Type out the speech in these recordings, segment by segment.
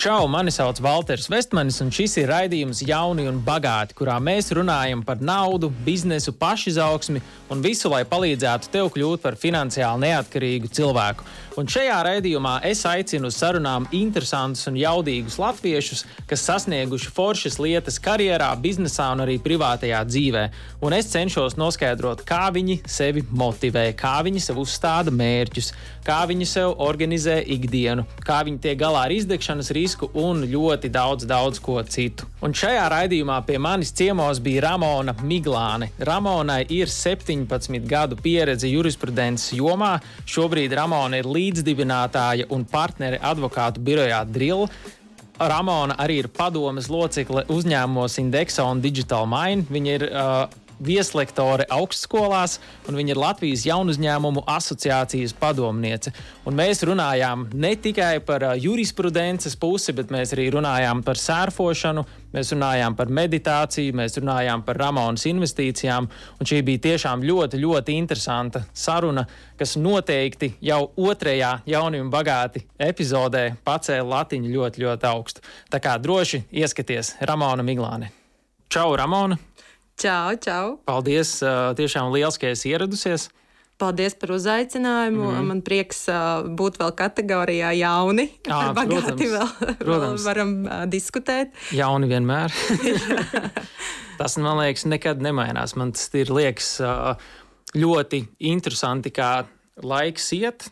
Čau, mani sauc Walters Vestmanis, un šis ir raidījums Jauni un Bagāti, kurā mēs runājam par naudu, biznesu, pašizaugsmi un visu, lai palīdzētu tev kļūt par finansiāli neatkarīgu cilvēku. Un šajā raidījumā es aicinu uz sarunām interesantus un jaudīgus latviešus, kas sasnieguši foršas lietas karjerā, biznesā un arī privātajā dzīvē. Un es cenšos noskaidrot, kā viņi sevi motivē, kā viņi sev uzstāda mērķus, kā viņi sev organizē ikdienu, kā viņi tiek galā ar izdegšanas risku disku un ļoti daudz, daudz ko citu. Un šajā raidījumā pie manis ciemos bija Ramona Miglāne. Ramonai ir 17 gadu pieredze jurisprudences jomā. Šobrīd Ramona ir līdzdibinātāja un partnere advokātu birojā Drill. Ramona arī ir padomes locekle uzņēmumos Indexa un Digital Mine. Viņa ir uh, vieslektore augstskolās, un viņa ir Latvijas jaunu uzņēmumu asociācijas padomniece. Un mēs runājām ne tikai par jurisprudences pusi, bet mēs arī runājām par sērfošanu, mēs runājām par meditāciju, mēs runājām par Ramonas investīcijām. Šī bija tiešām ļoti, ļoti interesanta saruna, kas noteikti jau otrajā jauni un bagāti epizodē pacēla latiņu ļoti, ļoti augstu. Tā kā droši ieskaties Ramona Miglāne. Čau, Ramona! Čau, čau! Paldies! Tiešām liels, ka esi ieradusies! Paldies par uzaicinājumu. Mm. Man prieks uh, būt vēl kategorijā jauni. Jā, bagāti vēl, vēl varam uh, diskutēt. Jauni vienmēr. tas, man liekas, nekad nemainās. Man tas ir liekas uh, ļoti interesanti, kā laiks iet,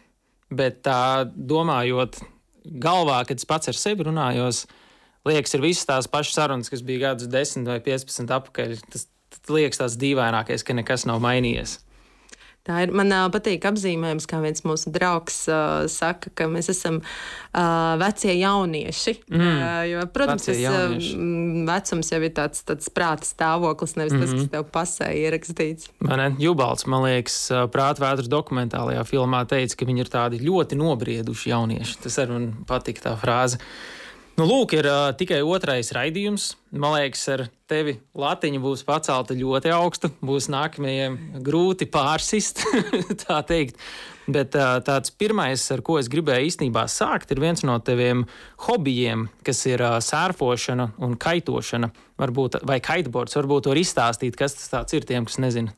bet tā domājot galvā, kad es pats ar sevi runājos, liekas, ir visas tās pašas sarunas, kas bija gadus 10 vai 15 atpakaļ. Tas, liekas tas dīvainākais, ka nekas nav mainījies. Tā ir man patīk apzīmējums, kā viens mūsu draugs uh, saka, ka mēs esam uh, vecie jaunieši. Mm. Uh, jo, protams, tas uh, vecums jau ir tāds, tāds prāta stāvoklis, nevis mm -hmm. tas, kas mhm. tev pasē ierakstīts. Man Jubalds, man liekas, prāta vētras dokumentālajā filmā teica, ka viņi ir tādi ļoti nobrieduši jaunieši. Tas arī man patīk tā frāze. Nu, lūk, ir uh, tikai otrais raidījums. Man liekas, ar tevi latiņa būs pacelta ļoti augstu. Būs nākamajiem grūti pārsist, tā teikt. Bet uh, tāds pirmais, ar ko es gribēju īstenībā sākt, ir viens no taviem hobijiem, kas ir uh, sērfošana un kaitošana. Varbūt, vai kiteboards, varbūt var izstāstīt, kas tas ir tiem, kas nezina.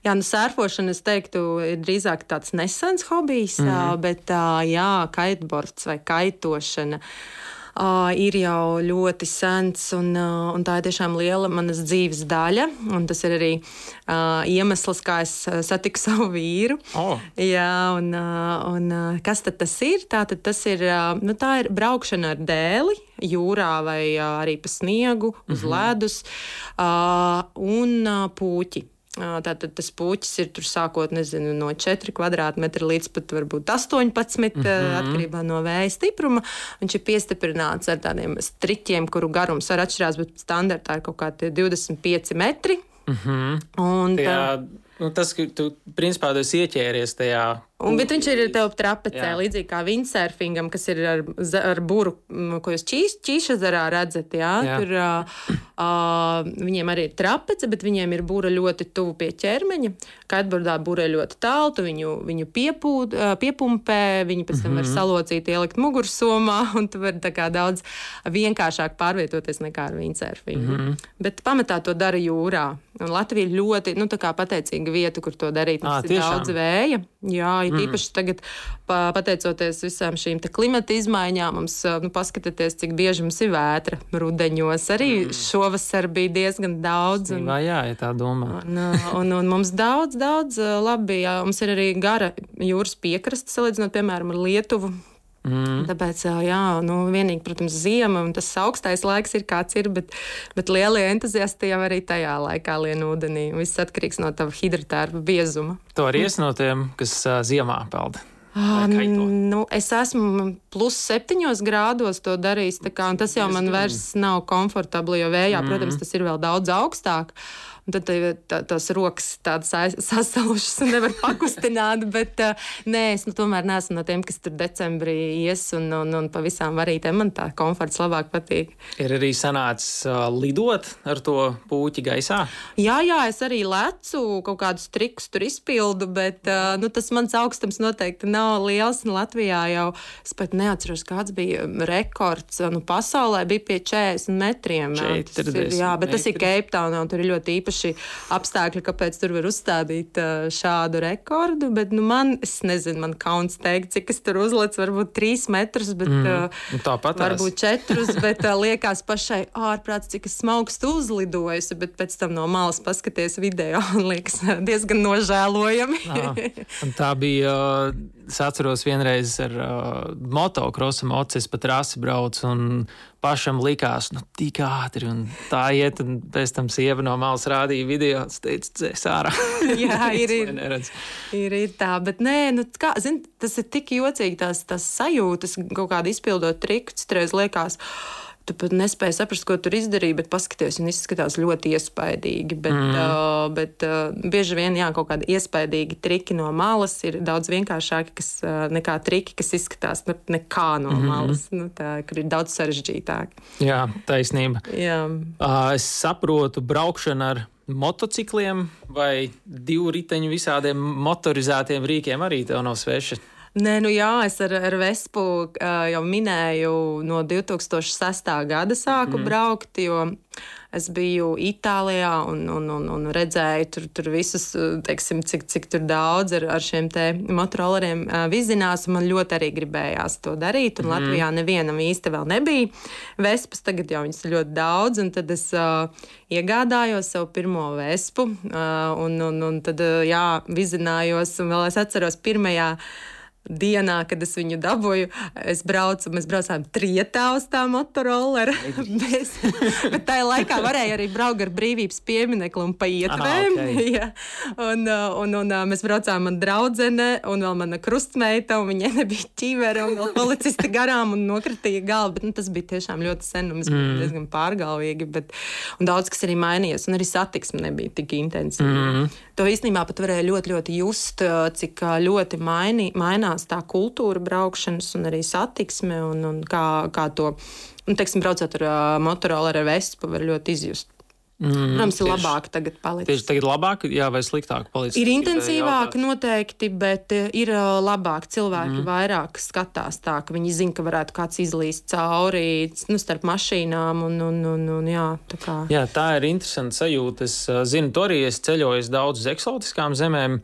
Jā, nu, sērfošana, es teiktu, ir drīzāk tāds nesens hobijs, mm -hmm. bet jā, kiteboards vai kaitošana. Uh, ir jau ļoti sens, un, un tā ir tiešām liela manas dzīves daļa. Tas ir arī iemesls, kā es satiku savu vīru. Oh. Jā, un, un kas tad tas ir? Tā, tad tas ir, nu, tā ir braukšana ar dēli jūrā vai arī pa sniegu, uz mm -hmm. ledus un puķi. Tātad tas puķis ir tur sākot nezinu, no 4 kvadrātmetra līdz pat varbūt 18, mm -hmm. atkarībā no vēja stipruma. Viņš ir piestiprināts ar tādiem striķiem, kuru garums var atšķirās, bet standartā ir kaut kādi 25 metri. Mm -hmm. Un, tā, nu, tas, ka tu principā tu ieķēries tajā Un, bet viņš ir tev trapecē, jā. līdzīgi kā windsurfingam, kas ir ar, ar būru, ko jūs čīs, čīšazarā redzat. Jā? Jā. Tur uh, viņiem arī ir trapece, bet viņiem ir būra ļoti tuvu pie ķermeņa. Kiteboardā būra ļoti tālu, tu viņu, viņu piepūd, piepumpē, viņi pēc tam mm -hmm. var mhm. salocīt, ielikt mugursomā, un tu vari daudz vienkāršāk pārvietoties nekā ar windsurfingu. Mm -hmm. Bet pamatā to dara jūrā. Un Latvija ir ļoti nu, pateicīga vieta, kur to darīt. Mums à, ir daudz vēja. Jā, ir īpaši tagad, pateicoties visām šīm klimata izmaiņām, mums nu, paskatieties, cik bieži mums ir vētra rudeņos. Arī mm. šovasar bija diezgan daudz. Un, jā, ja tā domā. Un, un, un mums daudz, daudz labi. Jā, mums ir arī gara jūras piekraste, salīdzinot, piemēram, ar Lietuvu. Mm. Tāpēc, jā, nu, vienīgi, protams, ziema un tas augstais laiks ir kāds ir, bet, bet lielie entuziasti jau arī tajā laikā lien ūdenī. Viss atkarīgs no tava hidrotērpa biezuma. To arī es no tiem, kas uh, ziemā peld. Ah, nu, es esmu plus septiņos grādos to darījis. Kā, tas jau man vairs nav komfortabli, jo vējā, mm. protams, tas ir vēl daudz augstāk. Un tad tā, tās rokas tādas sasalušas un nevar pakustināt. Bet uh, nē, es nu, tomēr neesmu no tiem, kas tur decembrī ies un, un, un pa visām varītēm. Man tā komforts labāk patīk. Ir arī sanācis uh, lidot ar to puķi gaisā? Jā, jā, es arī lecu, kaut kādus trikus tur izpildu, bet uh, nu, tas mans augstums noteikti nav liels. Latvijā jau es pat neatceros, kāds bija rekords. Nu, pasaulē bija pie 40 metriem. 40 ir, jā, bet metri. tas ir Cape Town, un tur ir ļoti īpaši īpaši apstākļi, kāpēc tur var uzstādīt šādu rekordu. Bet nu, man, es nezinu, man kauns teikt, cik es tur uzlicu, varbūt trīs metrus, bet mm, tāpat varbūt četrus. Bet liekas pašai ārprāts, cik es smaugstu uzlidojusi, bet pēc tam no malas paskaties video un liekas diezgan nožēlojami. tā bija. Es atceros, vienreiz ar uh, motocrossu mocis pa trasi braucu, un pašam likās, nu, tik ātri, un tā iet, un pēc tam sieva no malas rādīja video, teica, dzēs ārā. Jā, ir, ir, ir, ir tā, bet nē, nu, kā, zin, tas ir tik jocīgi, tās, tās sajūtas, kaut kāda izpildot triku, citreiz liekas, oh, Tu pat nespēji saprast, ko tur izdarīja, bet paskaties, un izskatās ļoti iespaidīgi. Bet, mm. uh, bet uh, bieži vien jā, kaut kādi iespaidīgi triki no malas ir daudz vienkāršāki kas, uh, nekā triki, kas izskatās nu, nekā no mm malas. Nu, tā, kur ir daudz sarežģītāk. Jā, taisnība. Jā. Uh, es saprotu, braukšana ar motocikliem vai divu riteņu visādiem motorizētiem rīkiem arī tev nav sveša. Nē, nu jā, es ar, ar Vespu uh, jau minēju, no 2006. gada sāku mm. braukt, jo es biju Itālijā un, un, un, un redzēju tur, tur visus, teiksim, cik, cik tur daudz ar, ar šiem te motoroleriem uh, vizinās. Man ļoti arī gribējās to darīt, un mm. Latvijā nevienam īsti vēl nebija Vespas, tagad jau viņas ir ļoti daudz, un tad es uh, iegādājos sev pirmo Vespu, uh, un, un, un tad, uh, jā, vizinājos, un vēl es atceros pirmajā dienā, kad es viņu dabūju, es braucu, mēs braucām trietā uz tā motorolera. Mēs, bet tajā laikā varēja arī braukt ar brīvības pieminekli un pa ietvēm. Aha, okay. ja. un, uh, un, un, un uh, mēs braucām man draudzene un vēl mana krustmeita, un viņai nebija ķivere, un vēl policisti garām un nokritīja galvu. Bet, nu, tas bija tiešām ļoti sen, un mēs mm. bijām diezgan pārgalvīgi. Bet, un daudz kas arī mainījies, un arī satiksme nebija tik intensīva. Mm. To īstenībā pat varēja ļoti, ļoti just, uh, cik ļoti maini, mainās mainās tā kultūra braukšanas un arī satiksme un, un kā, kā to, un, teiksim, braucot ar uh, motoroleru ar vespu, var ļoti izjust. Mm, Protams, ir labāk tagad palikt. Tieši tagad labāk, jā, vai sliktāk palikt? Ir intensīvāk noteikti, bet ir labāk. Cilvēki mm. vairāk skatās tā, ka viņi zina, ka varētu kāds izlīst cauri nu, starp mašīnām un, un, un, un jā, tā kā. Jā, tā ir interesanta sajūta. Es zinu, tur arī es ceļoju daudz uz eksotiskām zemēm,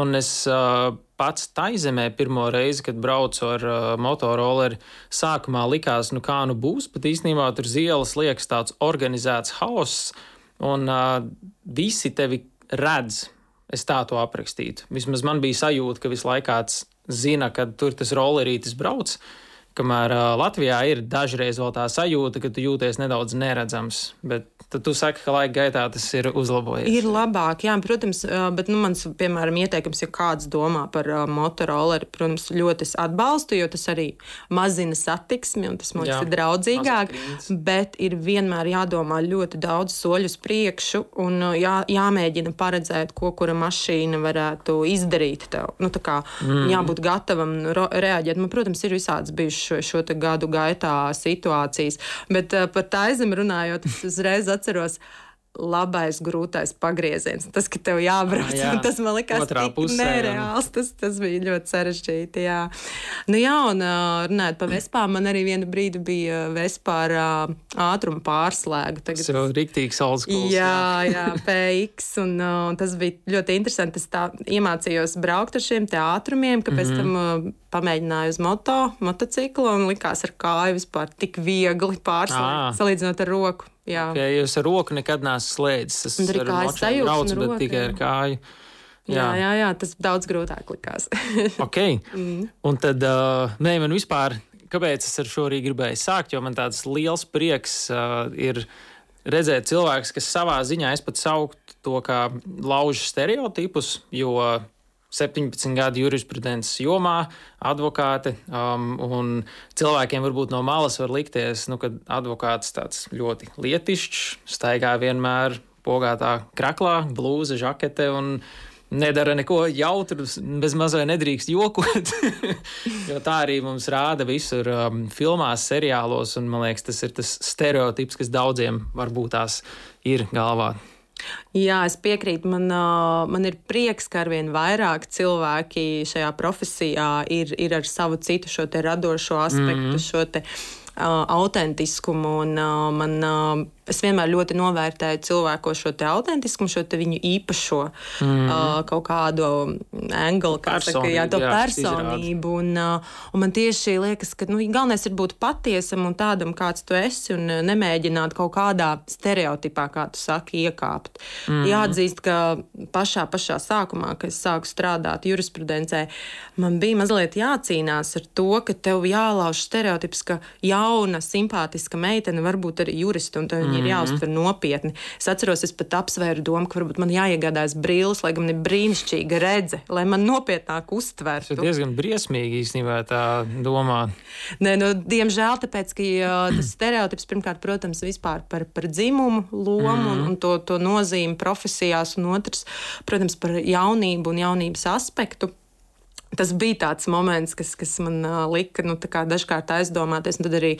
un es uh, pats taizemē pirmo reizi, kad braucu ar uh, motoroleri, sākumā likās, nu kā nu būs, bet īstenībā tur zielas liekas tāds organizēts hauss, un uh, visi tevi redz. Es tā to aprakstītu. Vismaz man bija sajūta, ka visu laiku kāds zina, ka tur tas rollerītis brauc. Kamēr uh, Latvijā ir dažreiz vēl tā sajūta, ka tu jūties nedaudz neredzams, bet tad tu saki, ka laika gaitā tas ir uzlabojies. Ir labāk, jā, protams, bet nu, mans, piemēram, ieteikums, ja kāds domā par uh, motoroleri, protams, ļoti es atbalstu, jo tas arī mazina satiksmi un tas man liekas ir draudzīgāk, bet ir vienmēr jādomā ļoti daudz soļus priekšu un jā, jāmēģina paredzēt, ko kura mašīna varētu izdarīt tev. Nu, kā, mm. Jābūt gatavam reaģēt. Man, protams, ir visādas bijušas šo, šo gadu gaitā situācijas, bet uh, par tā aizem runājot, es uzreiz atceros labais, grūtais pagrieziens. Tas, ka tev jābrauc, jā. tas man likās pusē, nereāls. Tas, tas bija ļoti sarežģīti. Jā, nu, jā un runājot par vespām, man arī vienu brīdi bija vespā ar ātrumu pārslēgu. Tagad... Tas jau ir rīktīgs oldschools. Jā, jā, PX. Un, un tas bija ļoti interesanti. Es tā iemācījos braukt ar šiem ātrumiem, ka pēc mm -hmm. tam pamēģināju uz moto, motociklu un likās ar kāju vispār tik viegli pārslēgt, salīdzinot ar roku. Jā, okay, jūs ar roku nekad neesat slēdzis. Tas ir kājas sajūta, brauc, bet roku, tikai ar kāju. Jā. jā, jā, jā, tas daudz grūtāk likās. ok. Mm. Un tad, uh, nē, man vispār, kāpēc es ar šo arī gribēju sākt, jo man tāds liels prieks uh, ir redzēt cilvēks, kas savā ziņā es pat sauktu to kā lauž stereotipus, jo 17 gadu jurisprudences jomā, advokāte. Um, cilvēkiem varbūt no malas var likties, nu, ka advokāts tāds ļoti lietišķs, staigā vienmēr pogātā kraklā, blūza, žakete un nedara neko jautru, bez mazai nedrīkst jokot. jo tā arī mums rāda visur um, filmās, seriālos, un man liekas, tas ir tas stereotips, kas daudziem varbūt tās ir galvā. Jā, es piekrītu. Man, man ir prieks, ka arvien vairāk cilvēki šajā profesijā ir, ir ar savu citu šo radošo aspektu, mm -hmm. šo te, uh, autentiskumu. Un, uh, man, uh, es vienmēr ļoti novērtēju cilvēku šo autentiskumu, šo viņu īpašo mm. uh, kaut kādu angli, kā saka, jā, jā, personību. Un, uh, un man tieši liekas, ka nu, galvenais ir būt patiesam un tādam, kāds tu esi, un nemēģināt kaut kādā stereotipā, kā tu saki, iekāpt. Mm. Jāatzīst, ka pašā, pašā sākumā, kad es sāku strādāt jurisprudencē, man bija mazliet jācīnās ar to, ka tev jālauž stereotips, ka jauna, simpātiska meitene var būt arī jurista, un viņi mm. ir jāuztver nopietni. Es atceros, es pat apsvēru domu, ka varbūt man jāiegādājas brilles, lai gan ir brīnišķīga redze, lai man nopietnāk uztvertu. Tas ir diezgan briesmīgi īstenībā tā domā. Nē, nu, diemžēl, tāpēc, ka tas stereotips pirmkārt, protams, vispār par, par dzimumu lomu mm. un, un to, to nozīmi profesijās, un otrs, protams, par jaunību un jaunības aspektu. Tas bija tāds moments, kas, kas man uh, lika nu, dažkārt aizdomāties. Tad arī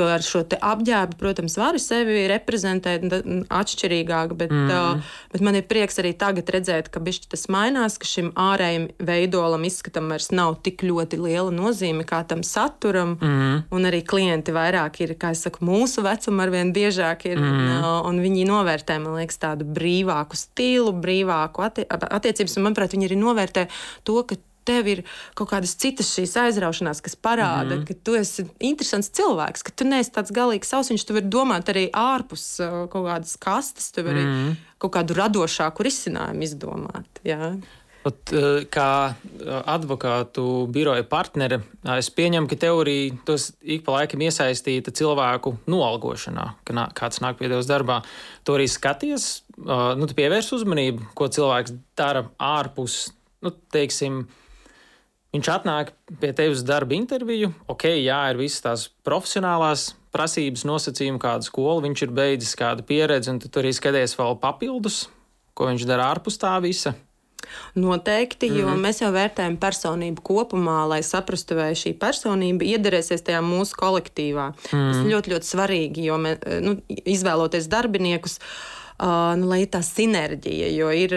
ar šo apģērbu, protams, varu sevi reprezentēt atšķirīgāk, bet, mm. uh, bet man ir prieks arī tagad redzēt, ka tas mainās, ka šim ārējam veidolam izskatam vairs nav tik ļoti liela nozīme kā tam saturam. Mm. Un arī klienti vairāk ir, kā es saku, mūsu vecuma arvien biežāk ir, mm. un, uh, un viņi novērtē, man liekas, tādu brīvāku stilu, brīvāku attie attiecības. Un, manuprāt, viņi arī novērtē to, ka tev ir kaut kādas citas šīs aizraušanās, kas parāda, mm -hmm. ka tu esi interesants cilvēks, ka tu neesi tāds galīgs sausiņš, tu vari domāt arī ārpus kaut kādas kastes, tu vari mm -hmm. kaut kādu radošāku risinājumu izdomāt. Jā. Pat, kā advokātu biroja partnere, es pieņemu, ka teorija tos ik pa laikam iesaistīta cilvēku noalgošanā, ka nā, kāds nāk pie tevis darbā. Tu arī skaties, nu, pievērs uzmanību, ko cilvēks dara ārpus, nu, teiksim, Viņš atnāk pie tevis darba interviju, ok, jā, ir visas tās profesionālās prasības, nosacījumi, kāda skola viņš ir beidzis, kāda pieredze, un tu arī skaties vēl papildus, ko viņš dara ārpus tā visa. Noteikti, jo mm -hmm. mēs jau vērtējam personību kopumā, lai saprastu, vai šī personība iedarēsies tajā mūsu kolektīvā. Mm -hmm. Tas ir ļoti, ļoti svarīgi, jo mēs, nu, izvēloties darbiniekus. Uh, nu, lai ir tā sinerģija. Jo ir,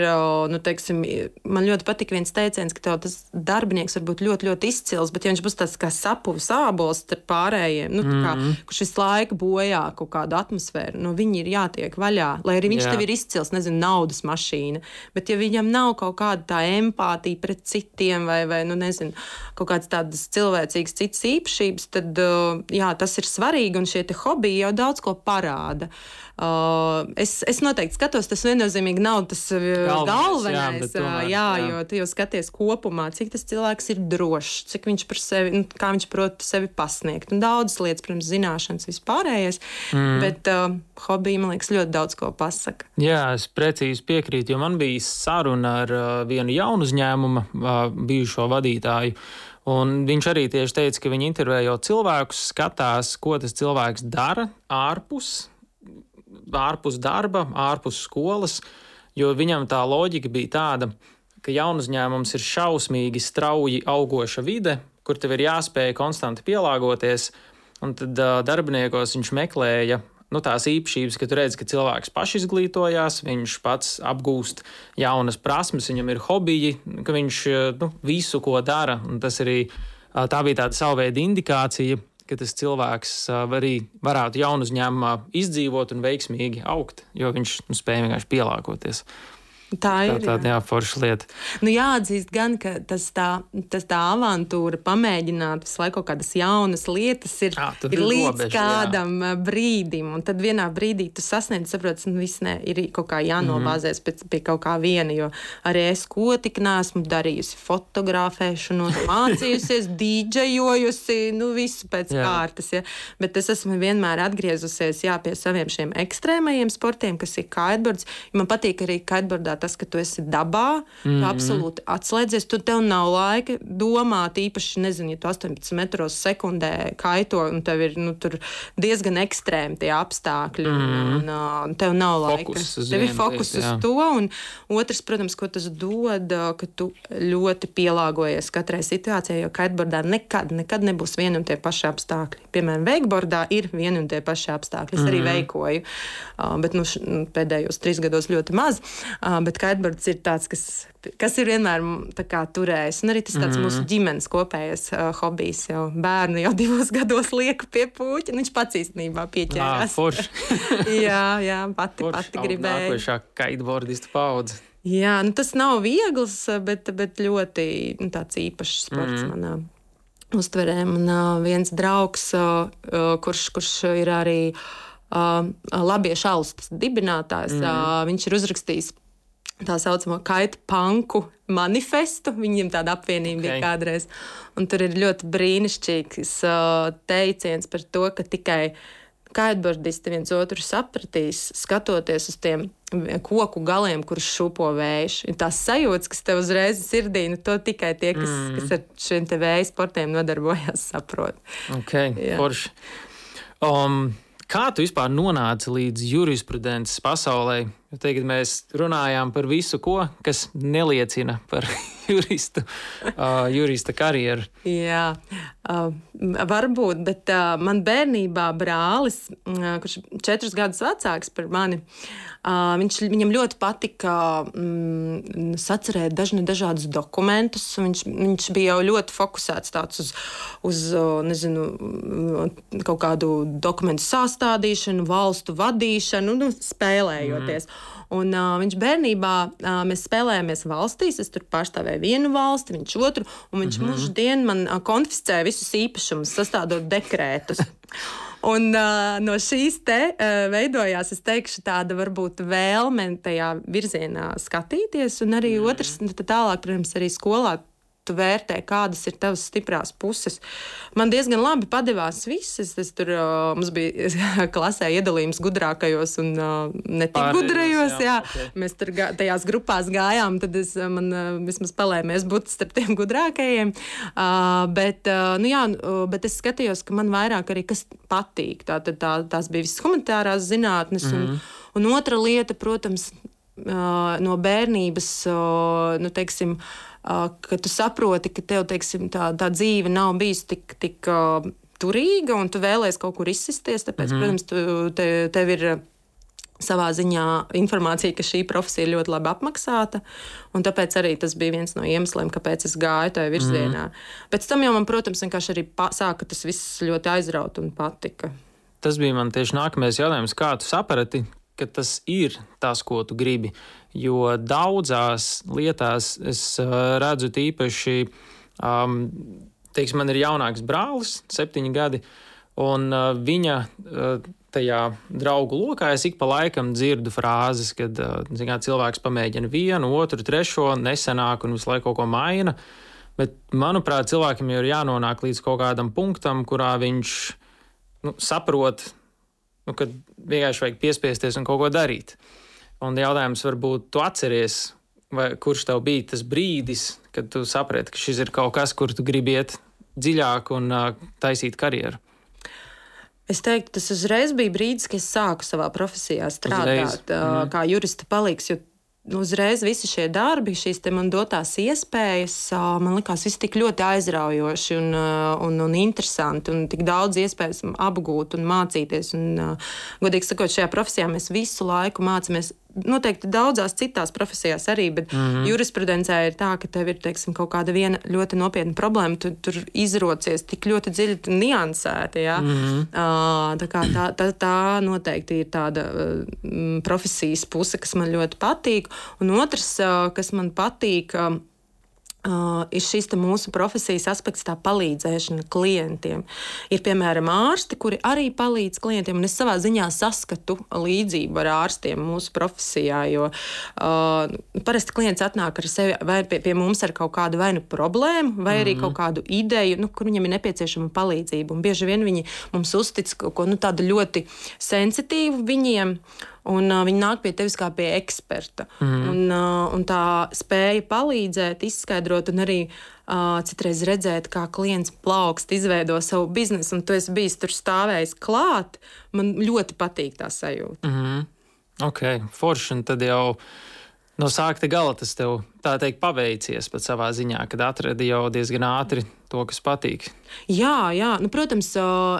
nu, teiksim, man ļoti patīk viens teiciens, ka tas darbinieks var būt ļoti, ļoti izcils, bet ja viņš būs tāds kā sapuvis ābols starp pārējiem, nu, kā, mm -hmm. kurš visu laiku bojā kaut kādu atmosfēru, nu, viņi ir jātiek vaļā. Lai arī viņš Jā. tev ir izcils, nezinu, naudas mašīna, bet ja viņam nav kaut kāda tā empātija pret citiem vai, vai nu, nezinu, kaut kādas tādas cilvēcīgas citas īpašības, tad jā, tas ir svarīgi un šie hobiji jau daudz ko parāda. Uh, Uh, es, es noteikti skatos, tas viennozīmīgi nav tas uh, galvenais. galvenais jā, tomēr, jā, jā, jo tu jau skaties kopumā, cik tas cilvēks ir drošs, cik viņš par sevi, nu, kā viņš prot sevi pasniegt. Un daudzas lietas, protams, zināšanas vispārējais, mm. bet uh, hobija, man liekas, ļoti daudz ko pasaka. Jā, es precīzi piekrītu, jo man bija saruna ar uh, vienu jaunu uzņēmumu uh, bijušo vadītāju. Un viņš arī tieši teica, ka viņi intervējot cilvēkus, skatās, ko tas cilvēks dara ārpus ārpus darba, ārpus skolas, jo viņam tā loģika bija tāda, ka jaunu uzņēmums ir šausmīgi strauji augoša vide, kur tev ir jāspēj konstanti pielāgoties, un tad uh, darbiniekos viņš meklēja nu, tās īpašības, ka tu redz, ka cilvēks pašizglītojās, viņš pats apgūst jaunas prasmes, viņam ir hobiji, ka viņš nu, visu, ko dara. Tas arī tā bija tāda sava veida indikācija, ka tas cilvēks arī varētu jaunu uzņēmumā izdzīvot un veiksmīgi augt, jo viņš nu, spēja vienkārši pielāgoties. Tā ir tā, tāda jā, forša lieta. Nu, jāatzīst, gan, ka tas tā, tas tā avantūra, pamēģināt visu laiku kaut kādas jaunas lietas, ir, jā, ir, ir līdz robeža, kādam jā. brīdim. Un tad vienā brīdī tu sasniedz, saproti, nu, viss ne, ir kaut kā jānobāzēs mm -hmm. pie kaut kā viena. Jo arī es ko tik nesmu darījusi, fotografēšanu, mācījusies, dīdžejojusi, nu, visu pēc jā. kārtas. Ja. Bet es esmu vienmēr atgriezusies jā, pie saviem šiem ekstrēmajiem sportiem, kas ir kiteboards. Man patīk arī kiteboardā tas, ka tu esi dabā, mm -hmm. absolūti atslēdzies. Tu tev nav laika domāt, īpaši, nezinu, ja tu 18 metros sekundē kaito, un tev ir nu, diezgan ekstrēmi tie apstākļi, mm -hmm. un, un tev nav laika. Tev ir fokus uz to, un otrs, protams, ko tas dod, ka tu ļoti pielāgojies katrai situācijai, jo kiteboardā nekad, nekad nebūs vieni un tie paši apstākļi. Piemēram, wakeboardā ir vieni un tie paši apstākļi. Es mm -hmm. arī mhm. veikoju, bet nu, pēdējos trīs gados ļoti maz. Bet kiteboards ir tāds, kas kas ir vienmēr kā, turējis. Un arī tas tāds mm. mūsu ģimenes kopējais uh, hobijs. Jau bērnu jau divos gados lieku pie puķa. Viņš pats īstenībā pieķērās. jā, jā, pati, forš. pati gribēja. Nākošā kiteboardista paudze. Jā, nu, tas nav viegls, bet, bet ļoti nu, īpašs sports mm. manā uztverē. Man uh, viens draugs, uh, kurš, kurš ir arī uh, Labiešu alstas dibinātājs, mm. uh, viņš ir uzrakstījis tā saucamo kaitu panku manifestu. Viņiem tāda apvienība okay. bija kādreiz. Un tur ir ļoti brīnišķīgs uh, teiciens par to, ka tikai kaitbordisti viens otru sapratīs, skatoties uz tiem koku galiem, kurus šūpo vējš. Ir tās sajūtas, kas tev uzreiz sirdī, nu to tikai tie, kas, mm. kas ar šiem te vēja sportiem nodarbojas, saprot. Ok, forši. Um, kā tu vispār nonāci līdz jurisprudences pasaulē? Jo tagad mēs runājām par visu, ko, kas neliecina par juristu, uh, jurista karjeru. Jā, uh, varbūt, bet uh, man bērnībā brālis, uh, kurš ir četrus gadus vecāks par mani, uh, viņš, viņam ļoti patika mm, sacerēt dažni dažādus dokumentus. Viņš, viņš bija jau ļoti fokusēts uz, uz nezinu, kaut kādu dokumentu sastādīšanu, valstu vadīšanu, nu, spēlējoties. Mm. Un, uh, viņš bērnībā uh, mēs spēlējāmies valstīs. Es tur pārstāvēju vienu valsti, viņš otru, un viņš mm -hmm. mūždien man uh, konfiscēja visus īpašumus, sastādot dekrētus. Un uh, no šīs te uh, veidojās, es teikšu, tāda varbūt vēlme tajā virzienā skatīties, un arī mm. otrs, nu, tālāk, protams, arī skolā tu vērtē, kādas ir tavas stiprās puses. Man diezgan labi padevās visas. Es tur uh, mums bija klasē iedalījums gudrākajos un uh, ne tik gudrajos. Jā, jā. Okay. Mēs tur gā, tajās grupās gājām, tad es, man uh, vismaz palēmies būt starp tiem gudrākajiem. Uh, bet, uh, nu jā, bet es skatījos, ka man vairāk arī kas patīk. Tā, tā, tā, tās bija visas humanitārās zinātnes. Mm -hmm. un, mhm. un otra lieta, protams, uh, no bērnības, uh, nu, teiksim, uh, ka tu saproti, ka tev teiksim, tā, tā dzīve nav bijusi tik. tik uh, Turīga, un tu vēlēsies kaut kur izsisties. Tāpēc, mm -hmm. protams, tu, te, tev ir savā ziņā informācija, ka šī profesija ir ļoti labi apmaksāta. Tāpēc arī tas bija viens no iemesliem, kāpēc es gāju tajā virzienā. Mm. Pēc tam jau man, protams, arī sāka tas viss ļoti aizraut un patika. Tas bija man tieši nākamais jautājums. Kā tu saprati, ka tas ir tas, ko tu gribi? Jo daudzās lietās es uh, redzu tīpaši, um, teiksim, man ir jaunāks brālis, septiņi gadi, un uh, viņa uh, tajā draugu lokā es ik pa laikam dzirdu frāzes, kad kā, cilvēks pamēģina vienu, otru, trešo, nesenāk un visu laiku kaut ko maina. Bet, manuprāt, cilvēkam jau ir jānonāk līdz kaut kādam punktam, kurā viņš nu, saprot, nu, ka vienkārši vajag piespiesties un kaut ko darīt. Un jautājums varbūt tu atceries, vai kurš tev bija tas brīdis, kad tu saprati, ka šis ir kaut kas, kur tu gribi iet dziļāk un uh, taisīt karjeru? Es teiktu, tas uzreiz bija brīdis, kad es sāku savā profesijā strādāt uh, kā jurista palīgs. Uzreiz visi šie darbi, šīs man dotās iespējas, man likās, viss tik ļoti aizraujoši un, un, un interesanti, un tik daudz iespējas apgūt un mācīties. Un, godīgi sakot, šajā profesijā mēs visu laiku mācāmies noteikti daudzās citās profesijās arī, bet mm -hmm. jurisprudencē ir tā, ka tev ir teiksim, kaut kāda viena ļoti nopietna problēma, tu tur izrocies tik ļoti dziļi niansēti. Ja? Mm -hmm. uh, tā, tā, tā, tā noteikti ir tāda uh, profesijas puse, kas man ļoti patīk. Un otrs, uh, kas man patīk, uh, Uh, ir šis mūsu profesijas aspekts, tā palīdzēšana klientiem. Ir piemēram ārsti, kuri arī palīdz klientiem, un es savā ziņā saskatu līdzību ar ārstiem mūsu profesijā. Jo uh, parasti klients atnāk ar sevi vai pie, pie mums ar kaut kādu vai nu problēmu, vai arī mm -hmm. kaut kādu ideju, nu, kur viņam ir nepieciešama palīdzība. Un bieži vien viņi mums uztic kaut ko nu, tādu ļoti sensitīvu viņiem. Un uh, viņi nāk pie tevis kā pie eksperta. Mm. Un, uh, un tā spēja palīdzēt, izskaidrot un arī uh, citreiz redzēt, kā klients plaukst, izveido savu biznesu, un tu esi bijis tur stāvējis klāt. Man ļoti patīk tā sajūta. Mm. Ok, forši. Tad jau no sākta gala tas tev tā teikt paveicies pat savā ziņā, kad atradi jau diezgan ātri to, kas patīk. Jā, jā. Nu, protams,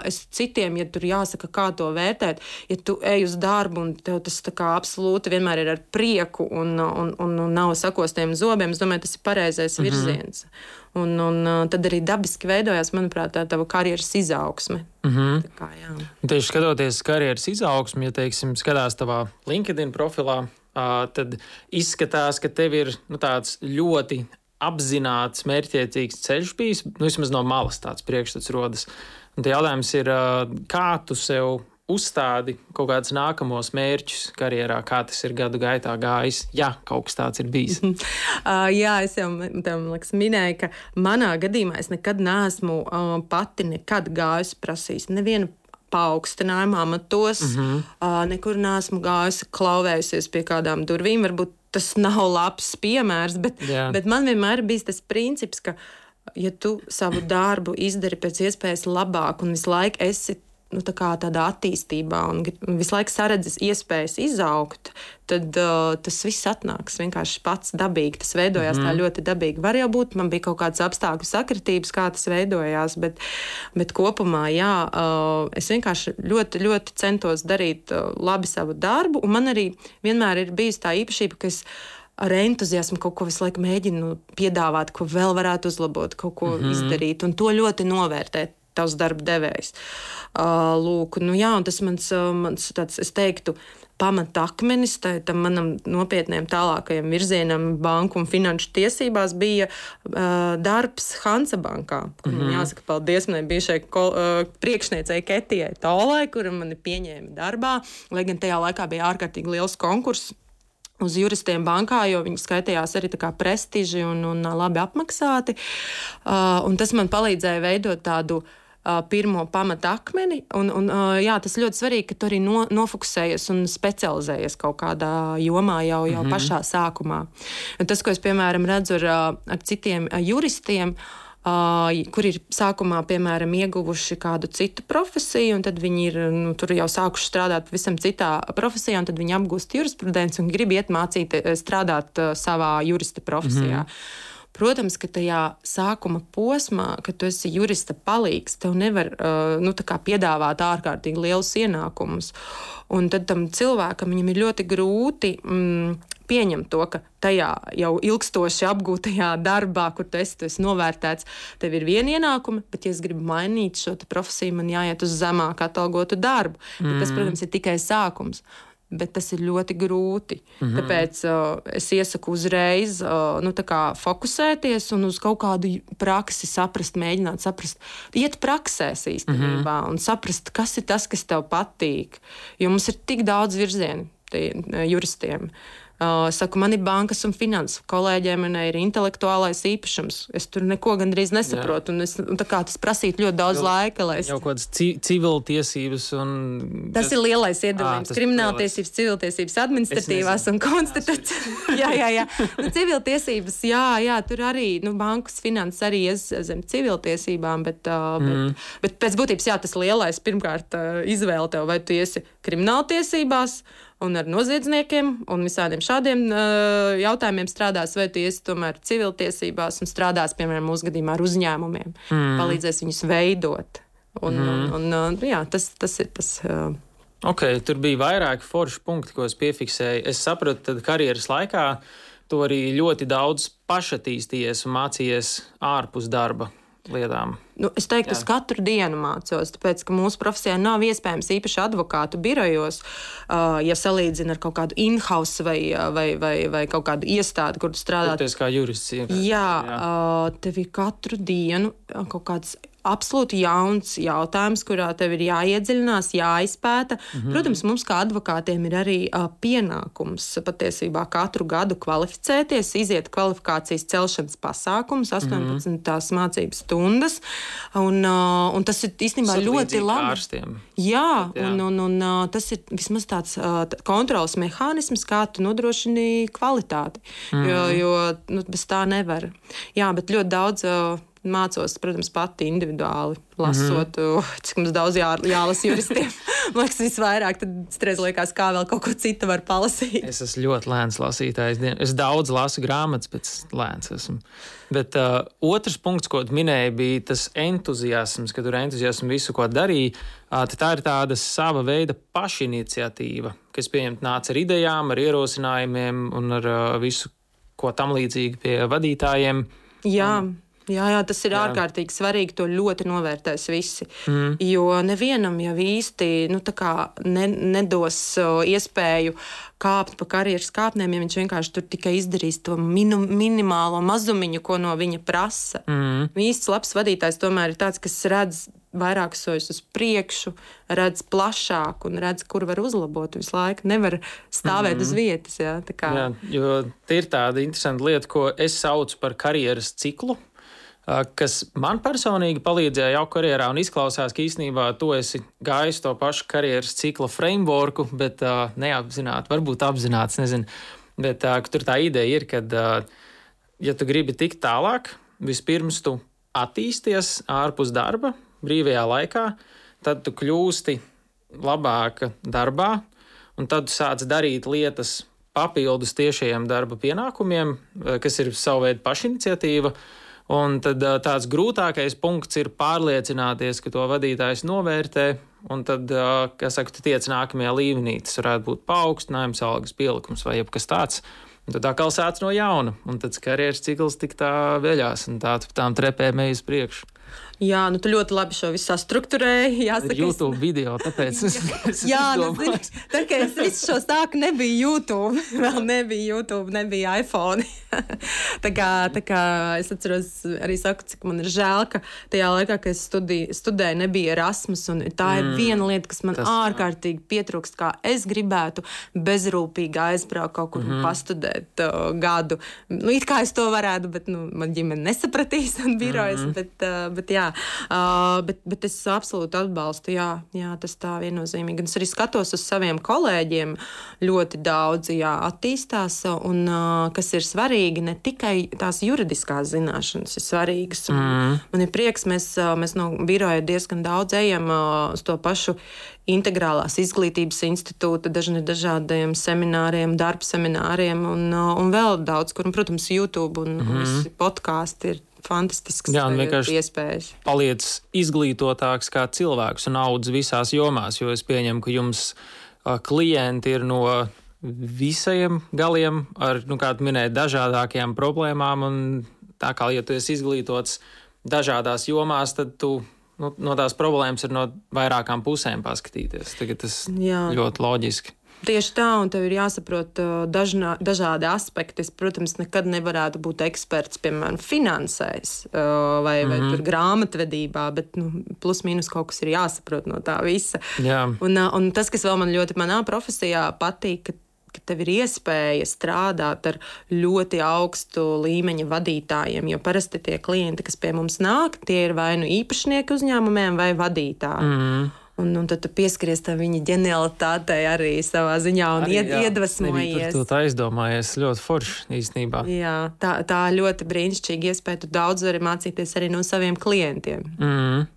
es citiem, ja tur jāsaka, kā to vērtēt, ja tu ej uz darbu un tev tas absolūti vienmēr ir ar prieku un, un, un, un nav sakostiem zobiem, es domāju, tas ir pareizais mm -hmm. virziens. Un, un tad arī dabiski veidojās, manuprāt, tā tava karjeras izaugsme. Mm -hmm. Kā, jā. Tieši skatoties karjeras izaugsmi, ja teiksim, skatās tavā LinkedIn profilā, tad izskatās, ka tev ir nu, tāds ļoti apzināts, mērķiecīgs ceļš bijis. Nu, vismaz no malas tāds priekšstats rodas. Un jautājums ir, kā tu sev uzstādi kaut kādus nākamos mērķus karjerā, kā tas ir gadu gaitā gājis, ja kaut kas tāds ir bijis? uh, jā, es jau tam liekas, minēju, ka manā gadījumā es nekad neesmu uh, pati nekad gājusi prasījis nevienu paaugstinājumā amatos. Mm -hmm. uh, nekur neesmu gājusi, klauvējusies pie kādām durvīm. Varbūt tas nav labs piemērs, bet, Jā. bet man vienmēr bija tas princips, ka, ja tu savu darbu izdari pēc iespējas labāk un visu laiku esi nu, tā tādā attīstībā un visu laiku saredzes iespējas izaugt, tad uh, tas viss atnāks vienkārši pats dabīgi. Tas veidojās mm. tā mhm. ļoti dabīgi. Var jau būt, man bija kaut kādas apstākļu sakritības, kā tas veidojās, bet, bet kopumā, jā, uh, es vienkārši ļoti, ļoti centos darīt uh, labi savu darbu, un man arī vienmēr ir bijusi tā īpašība, ka es ar entuziasmu kaut ko visu laiku mēģinu piedāvāt, ko vēl varētu uzlabot, kaut ko mm -hmm. izdarīt, un to ļoti novērtēt tavs darba devējs. Uh, lūk, nu jā, tas mans, uh, mans tāds, es teiktu, pamatakmenis tam manam nopietniem tālākajam virzienam, banku un finanšu tiesībās, bija uh, darbs Hansa bankā. Mm -hmm. man jāsaka, paldies manai bijušai uh, priekšniecei Ketijai Tolai, kura mani pieņēma darbā, lai gan tajā laikā bija ārkārtīgi liels konkurss uz juristiem bankā, jo viņi skaitījās arī prestiži un, un labi apmaksāti. Uh, un tas man palīdzēja veidot tādu pirmo pamata akmeni. Un, un, jā, tas ļoti svarīgi, ka tu arī no, nofokusējies un specializējies kaut kādā jomā jau, jau mm -hmm. pašā sākumā. Un tas, ko es piemēram redzu ar, ar citiem juristiem, kur ir sākumā, piemēram, ieguvuši kādu citu profesiju, un tad viņi ir nu, jau sākuši strādāt pavisam citā profesijā, un tad viņi apgūst jurisprudenci un grib iet mācīt, strādāt savā jurista profesijā. Mm -hmm. Protams, ka tajā sākuma posmā, kad tu esi jurista palīgs, tev nevar nu, piedāvāt ārkārtīgi lielus ienākumus. Un tad tam cilvēkam ir ļoti grūti mm, pieņemt to, ka tajā jau ilgstoši apgūtajā darbā, kur tu esi, tu esi novērtēts, tev ir viena ienākuma, bet, ja es gribu mainīt šo profesiju, man jāiet uz zemāk atalgotu darbu. Mm. Bet tas, protams, ir tikai sākums bet tas ir ļoti grūti. Mm -hmm. Tāpēc uh, es iesaku uzreiz uh, nu, fokusēties un uz kaut kādu praksi saprast, mēģināt saprast, iet praksēs īstenībā mm -hmm. un saprast, kas ir tas, kas tev patīk. Jo mums ir tik daudz virzienu juristiem. Uh, Uh, saku, man ir bankas un finanses. Kolēģiem man ir intelektuālais īpašums. Es tur neko gandrīz nesaprotu. Es, tas prasītu ļoti daudz jau, laika. Es... Jau kādas civiltiesības un. Tas ir lielais iedalījums. Krimināltiesības, civiltiesības, administratīvās un konstitūcijas. jā, jā, jā. Nu, civiltiesības, jā, jā, tur arī nu, bankas finanses arī ies zem civiltiesībām, bet, uh, mm. bet, bet pēc būtības jā, tas lielais pirmkārt uh, izvēle tev, vai tu iesi krimināltiesībās un ar noziedzniekiem un visādiem šādiem uh, jautājumiem strādās, vai tiesa tomēr civiltiesībās un strādās, piemēram, mūsu gadījumā ar uzņēmumiem, mm. palīdzēs viņus veidot. Un, mm. un, un, uh, jā, tas, tas ir tas. Uh, Ok, tur bija vairāki forši punkti, ko es piefiksēju. Es sapratu, ka karjeras laikā tu arī ļoti daudz pašattīstījies un mācījies ārpus darba lietām? Nu, es teiktu, ka katru dienu mācos, tāpēc ka mūsu profesijā nav iespējams īpaši advokātu birojos, uh, ja salīdzina ar kaut kādu in-house vai, vai, vai, vai kaut kādu iestādi, kur strādā. Tas kā jurists. Jā, jā. Uh, tev ir katru dienu kaut kāds absolūti jauns jautājums, kurā tev ir jāiedziļinās, jāizpēta. Mm -hmm. Protams, mums kā advokātiem ir arī uh, pienākums patiesībā katru gadu kvalificēties, iziet kvalifikācijas celšanas pasākumus, 18 mm -hmm. mācības stundas. Un, uh, un tas ir īstenībā ļoti labi. Ārstiem. Jā, jā. Un, un, un, uh, tas ir vismaz tāds uh, kontrols mehānisms, kā tu nodrošini kvalitāti. Mm -hmm. Jo, jo nu, bez tā nevar. Jā, bet ļoti daudz. Uh, mācos, protams, pati individuāli lasot, mm -hmm. cik mums daudz jā, jālasa juristiem. Man liekas, visvairāk stresa liekas, kā vēl kaut ko citu var palasīt. Es esmu ļoti lēns lasītājs. Es daudz lasu grāmatas, bet lēns esmu. Bet uh, otrs punkts, ko minēji, bija tas entuziasms, ka tur entuziasms visu, ko darīja. Uh, tā ir tāda sava veida pašiniciatīva, kas pieņemt nāca ar idejām, ar ierosinājumiem un ar uh, visu, ko tam līdzīgi pie vadītājiem. Jā. Un, Jā, jā, tas ir jā. ārkārtīgi svarīgi. To ļoti novērtēs visi. Mm. Jo nevienam jau īsti nu, ne, nedos iespēju kāpt pa karjeras kāpnēm, ja viņš vienkārši tur tikai izdarīs to minu, minimālo mazumiņu, ko no viņa prasa. Mm. Īsts labs vadītājs tomēr ir tāds, kas redz vairākus soļus uz priekšu, redz plašāk un redz, kur var uzlabot. Visu laiku nevar stāvēt mm. uz vietas. Jā, jā, jo ir tāda interesanta lieta, ko es saucu par karjeras ciklu kas man personīgi palīdzēja jau karjerā, un izklausās, ka īstenībā tu esi gājis to pašu karjeras cikla frameworku, bet uh, neapzināti, varbūt apzināti, nezinu. Bet uh, tur tā ideja ir, ka, uh, ja tu gribi tikt tālāk, vispirms tu attīsties ārpus darba, brīvajā laikā, tad tu kļūsti labāka darbā, un tad tu sāc darīt lietas papildus tiešajiem darba pienākumiem, kas ir savu veidu pašiniciatīva. Un tad tāds grūtākais punkts ir pārliecināties, ka to vadītājs novērtē, un tad, kā saka, tu tiec nākamajā līmenī. Tas varētu būt paaugstinājums, algas pielikums vai jebkas tāds. Un tad atkal sāc no jauna, un tad karjeras cikls tik tā veļās, un tā tām trepēm ej uz priekšu. Jā, nu tu ļoti labi šo visu sastruktūrēji. Jāsaka, YouTube es... video, tāpēc es, es Jā, nu, zini, tā kā es visu šo stāku nebija YouTube, vēl nebija YouTube, nebija iPhone. tā, kā, tā kā es atceros, arī saku, cik man ir žēl, ka tajā laikā, kad es studiju, studēju, nebija Erasmus, un tā ir mm, viena lieta, kas man tas, ārkārtīgi pietrūkst, kā es gribētu bezrūpīgi aizbraukt kaut kur mm -hmm. pastudēt uh, gadu. Nu, it kā es to varētu, bet nu, man ģimene nesapratīs un birojas, mm -hmm. bet, uh, bet jā, uh, bet, bet es absolūti atbalstu, jā, jā, tas tā viennozīmīgi. Un es arī skatos uz saviem kolēģiem, ļoti daudzi jā, attīstās, un uh, kas ir svarīgi, ne tikai tās juridiskās zināšanas ir svarīgas. Mm. Man ir prieks, mēs, mēs no biroja diezgan daudz ejam uh, uz to pašu integrālās izglītības institūta, dažni dažādiem semināriem, darba semināriem un, un vēl daudz, kur, un, protams, YouTube un, mm -hmm. podkāsti ir fantastisks Jā, vienkārši iespējas. Paliec izglītotāks kā cilvēks un audz visās jomās, jo es pieņemu, ka jums klienti ir no visiem galiem ar, nu, kā minēja, dažādākajām problēmām. Un tā kā, ja tu esi izglītots dažādās jomās, tad tu nu, no tās problēmas ir no vairākām pusēm paskatīties. Tagad tas Jā. ļoti loģiski. Tieši tā, un tev ir jāsaprot dažnā, dažādi aspekti. Es, protams, nekad nevarētu būt eksperts, piemēram, finansēs vai, mm -hmm. vai mhm. grāmatvedībā, bet nu, plus mīnus kaut kas ir jāsaprot no tā visa. Jā. Un, un tas, kas vēl man ļoti manā profesijā patīk, ka ka tev ir iespēja strādāt ar ļoti augstu līmeņa vadītājiem. Jo parasti tie klienti, kas pie mums nāk, tie ir vai nu īpašnieki uzņēmumiem vai vadītāji. Mm. Un, un tad tu pieskaries tam viņa ģenialitātei arī savā ziņā un arī, ied, jā, iedvesmojies. Tu tā aizdomājies ļoti forši īstenībā. Jā, tā, tā ļoti brīnišķīga iespēja. Tu daudz vari mācīties arī no saviem klientiem. Mm.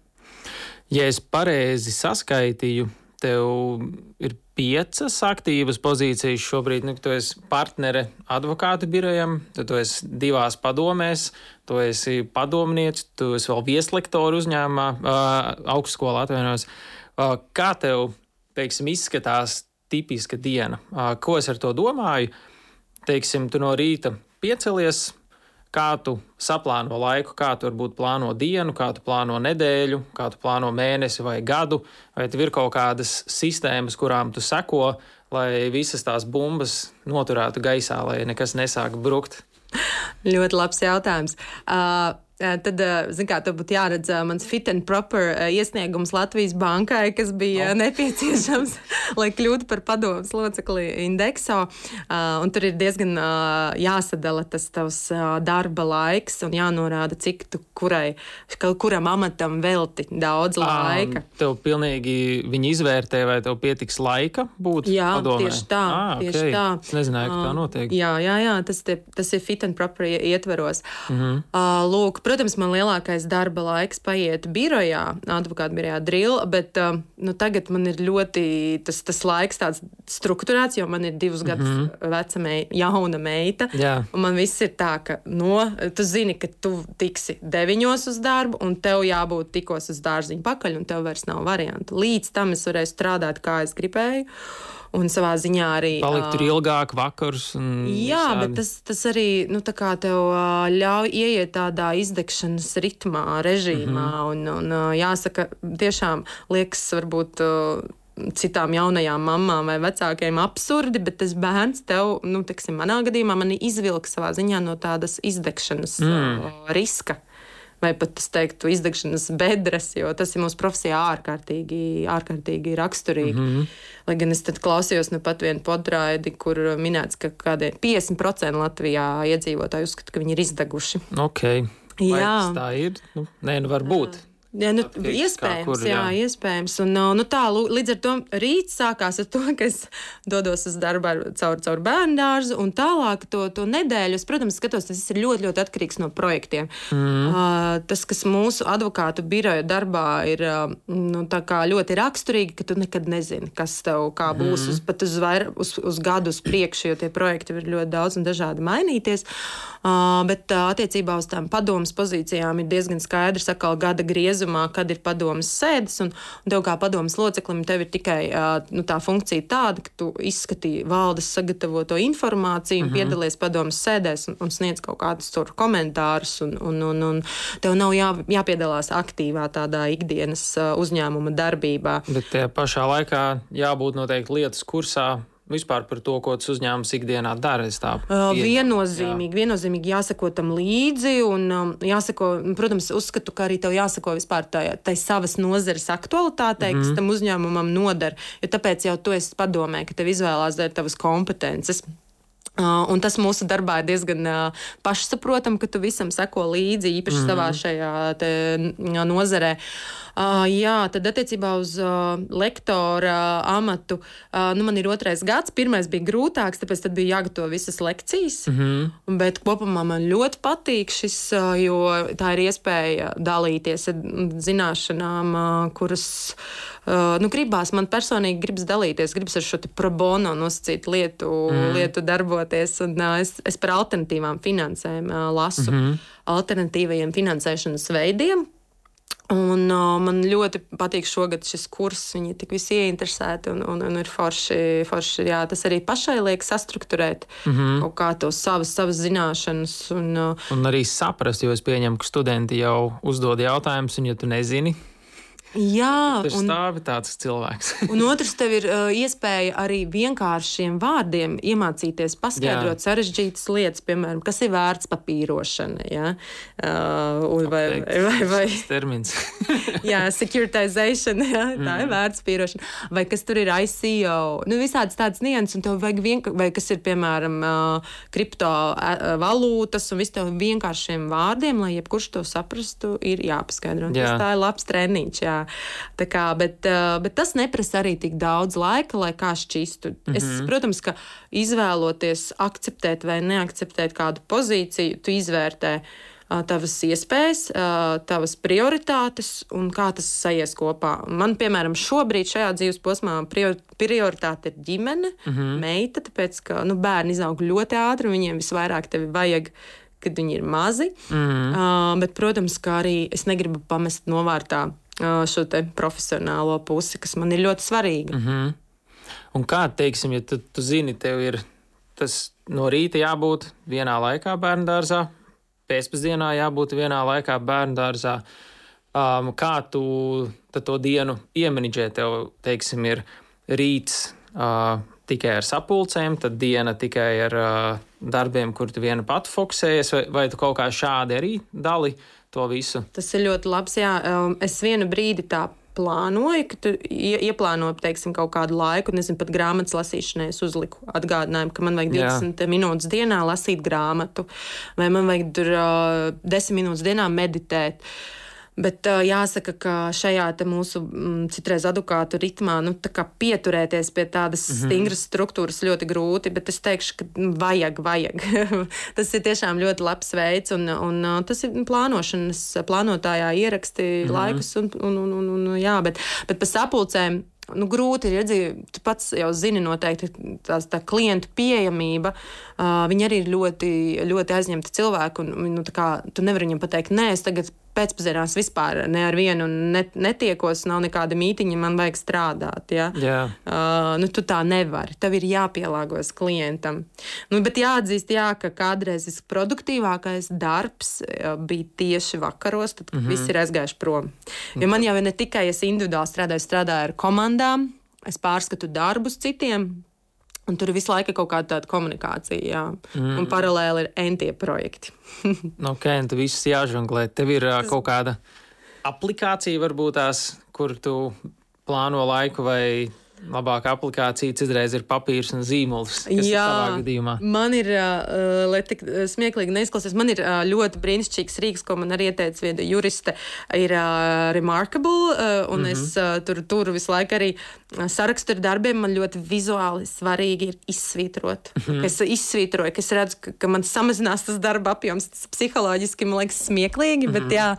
Ja es pareizi saskaitīju, tev ir piecas aktīvas pozīcijas šobrīd. Nu, tu esi partnere advokātu birojam, tad tu esi divās padomēs, tu esi padomniece, tu esi vēl vieslektoru uzņēmumā, uh, augstskolā atvainojos. Uh, Kā tev, teiksim, izskatās tipiska diena? Ko es ar to domāju? Teiksim, tu no rīta piecelies, kā tu saplāno laiku, kā tu varbūt plāno dienu, kā tu plāno nedēļu, kā tu plāno mēnesi vai gadu, vai tev ir kaut kādas sistēmas, kurām tu seko, lai visas tās bumbas noturētu gaisā, lai nekas nesāk brukt? Ļoti labs jautājums. Uh, tad, zin kā, tev būtu jāredz mans fit and proper iesniegums Latvijas bankai, kas bija oh. nepieciešams, lai kļūtu par padomus locekli indekso. Un tur ir diezgan jāsadala tas tavs darba laiks un jānorāda, cik tu kurai, kuram amatam velti daudz laika. Um, tev pilnīgi viņi izvērtē, vai tev pietiks laika būt jā, padomē? tieši tā. Ah, tieši okay. tā. Es nezināju, ka tā notiek. Jā, jā, jā tas, te, tas ir fit and proper ietveros. Mm -hmm. uh, lūk, protams, man lielākais darba laiks paiet birojā, advokāta birojā drill, bet uh, nu, tagad man ir ļoti tas, tas laiks tāds strukturēts, jo man ir divus mm -hmm. gadus veca mei, jauna meita. Un man viss ir tā, ka no, tu zini, ka tu tiksi deviņos uz darbu, un tev jābūt tikos uz dārziņu pakaļ, un tev vairs nav variantu. Līdz tam es varēju strādāt, kā es gribēju un savā ziņā arī. Palikt tur ilgāk, vakars. Jā, visādi. bet tas, tas arī nu, tev ļauj ieiet tādā izdegšanas ritmā, režīmā. Mm -hmm. un, un, jāsaka, tiešām liekas, varbūt citām jaunajām mamām vai vecākiem absurdi, bet tas bērns tev, nu, teiksim, manā gadījumā, man izvilka savā ziņā no tādas izdegšanas mm. riska vai pat es teiktu, izdegšanas bedres, jo tas ir mūsu profesijā ārkārtīgi, ārkārtīgi raksturīgi. Mm -hmm. Lai gan es klausījos nu pat vienu podraidi, kur minēts, ka kādiem 50% Latvijā iedzīvotāji uzskata, ka viņi ir izdeguši. Okay. Vai Jā, tā ir. Nu, nē, nu var būt. Jā, nu, Atkarīgs, iespējams, kur, jā. jā, iespējams. Un, nu, tā, līdz ar to rīts sākās ar to, ka es dodos uz darbu ar, caur, caur bērnu dārzu, un tālāk to, to nedēļu. Es, protams, skatos, tas ir ļoti, ļoti atkarīgs no projektiem. Mm. Uh, tas, kas mūsu advokātu biroja darbā ir uh, nu, ļoti raksturīgi, ka tu nekad nezini, kas tev kā būs mm. uz, pat uz, vair, uz, uz gadu uz priekšu, jo tie projekti var ļoti daudz un dažādi mainīties. Uh, bet uh, attiecībā uz tām padomas pozīcijām ir diezgan skaidrs, atkal gada griezums griezumā, kad ir padomas sēdes, un, un tev kā padomas loceklim tev ir tikai nu, tā funkcija tāda, ka tu izskatīji valdes sagatavoto informāciju, mm -hmm. piedalies padomas sēdēs un, un sniedz kaut kādus tur komentārus, un, un, un, un tev nav jā, jāpiedalās aktīvā tādā ikdienas uzņēmuma darbībā. Bet tajā pašā laikā jābūt noteikti lietas kursā, vispār par to, ko tas uzņēmums ikdienā dara. Uh, viennozīmīgi, jā. viennozīmīgi jāsako tam līdzi. Un, um, jāsako, protams, uzskatu, ka arī tev jāsako vispār tai, tai savas nozares aktualitātei, mm -hmm. kas mhm. tam uzņēmumam noder. Jo tāpēc jau tu esi padomē, ka tev izvēlās dēļ tavas kompetences. Un tas mūsu darbā ir diezgan pašsaprotami, ka tu visam seko līdzi, īpaši mm -hmm. savā šajā nozarē. Uh, jā, tad attiecībā uz uh, lektora amatu, uh, nu, man ir otrais gads. Pirmais bija grūtāks, tāpēc bija jāgatavo visas lekcijas. Mm -hmm. Bet kopumā man ļoti patīk šis, uh, jo tā ir iespēja dalīties ar zināšanām, uh, kuras nu, gribās. Man personīgi gribas dalīties, gribas ar šo pro bono nosacītu lietu, mm. lietu darboties. Un, uh, es, es par alternatīvām finansēm uh, lasu, mm -hmm. alternatīvajiem finansēšanas veidiem Un, uh, man ļoti patīk šogad šis kurs. Viņi tik visi ieinteresēti un, un, un ir forši. forši jā, tas arī pašai liek sastruktūrēt mm -hmm. kaut kā tos savas, savas zināšanas. Un, uh, un arī saprast, jo es pieņemu, ka studenti jau uzdod jautājumus, un ja tu nezini, Jā, tas ir tāds cilvēks. un otrs, tev ir uh, iespēja arī vienkāršiem vārdiem iemācīties paskaidrot jā. sarežģītas lietas, piemēram, kas ir vērts papīrošana. Ja? Uh, vai, vai, vai, vai termins. jā, securitization, ja? tā mm. ir vērts papīrošana. Vai kas tur ir ICO? Nu, visādas tādas nianses, un tev vajag vienkārši, vai kas ir, piemēram, uh, kriptovalūtas, un viss tev vienkāršiem vārdiem, lai jebkurš to saprastu, ir jāpaskaidro. Jā. Tas tā ir labs treniņš. Jā. Kā, bet, bet tas neprasa arī tik daudz laika, lai kā šķistu. Mm -hmm. Es, mhm. protams, ka izvēloties akceptēt vai neakceptēt kādu pozīciju, tu izvērtē tavas iespējas, tavas prioritātes un kā tas sajies kopā. Man, piemēram, šobrīd šajā dzīves posmā prioritāte ir ģimene, mm -hmm. meita, tāpēc ka nu, bērni izaug ļoti ātri viņiem visvairāk tevi vajag. Kad viņi ir mazi. Mm -hmm. uh, bet, protams, kā arī es negribu pamest novārtā šo profesionālo pusi, kas man ir ļoti svarīga. Mm -hmm. Un kā teiksim, ja tu, tu zini, tev ir tas no rīta jābūt vienā laikā bērnu dārzā, pēcpusdienā jābūt vienā laikā bērnu dārzā. Um, kā tu to dienu iemenedžē? Tev, teiksim, ir rīts uh, tikai ar sapulcēm, tad diena tikai ar uh, darbiem, kur tu viena pati fokusējies, vai, vai tu kaut kā šādi arī dali to visu? Tas ir ļoti labs. Jā. Um, es vienu brīdi tā plānoju, ka tu ieplāno teiksim, kaut kādu laiku, nezinu, pat grāmatas lasīšanai. Es uzliku atgādinājumu, ka man vajag 20 Jā. minūtes dienā lasīt grāmatu, vai man vajag tur uh, 10 minūtes dienā meditēt. Uh, Bet uh, jāsaka, ka šajā mūsu mm, citreiz advokātu ritmā nu, pieturēties pie tādas mm -hmm. stingras struktūras ļoti grūti. Bet es teikšu, ka nu, vajag, vajag. tas ir tiešām ļoti labs veids, un, un uh, tas ir plānošanas, plānotājā ieraksti mm -hmm. laikus. Un, un, un, un, un, jā, bet, bet par sapulcēm nu, grūti ir redzēt, tu pats jau zini, noteikti tās tā klientu pieejamība. Uh, viņi arī ir ļoti, ļoti aizņemti cilvēki. Un, nu, kā, tu nevari viņam pateikt, nē, es tagad pēcpusdienās vispār ne ar vienu net, netiekos, nav nekāda mītiņa, man vajag strādāt. Ja? Jā. Uh, nu, tu tā nevari. Tev ir jāpielāgojas klientam. Nu, bet jāatzīst, jā, ka kādreiz visproduktīvākais darbs bija tieši vakaros, tad, mm -hmm. visi ir aizgājuši prom. Jo man jau ne tikai es individuāli strādāju, strādāju ar komandām, es pārskatu darbus citiem, Un tur visu laiku ir kaut kāda tāda komunikācija, jā. Mm. un paralēli ir entie projekti. nu, ok, un tu visus jāžonglē. Tev ir uh, kaut kāda aplikācija, varbūt tās, kur tu plāno laiku vai labāka aplikācija, citreiz ir papīrs un zīmols. Jā, man ir, uh, lai tik smieklīgi neizklausās, man ir uh, ļoti brīnišķīgs rīks, ko man arī ieteica viena juriste, ir uh, Remarkable, uh, un mm -hmm. es uh, tur turu visu laiku arī sarakstu ar darbiem. Man ļoti vizuāli svarīgi ir izsvītrot. Mm -hmm. Es izsvītroju, ka es redzu, ka, ka man samazinās tas darba apjoms. Tas psiholoģiski man liekas smieklīgi, mm -hmm. bet jā.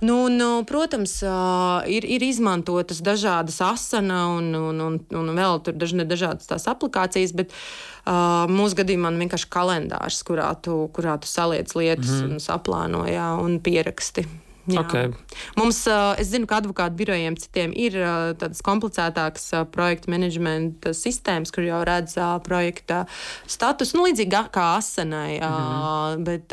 Nu, nu, protams, uh, ir, ir izmantotas dažādas asana un, un, un, un vēl tur daž, dažādas tās aplikācijas, bet uh, mūsu gadījumā man vienkārši kalendārs, kurā tu, kurā tu saliec lietas mm -hmm. un saplāno jā, un pieraksti. Jā. Okay. Mums, es zinu, ka advokātu birojiem citiem ir tādas komplicētākas projekta menedžmenta sistēmas, kur jau redz projekta status, nu, līdzīgi kā asenai. Mm -hmm. Bet,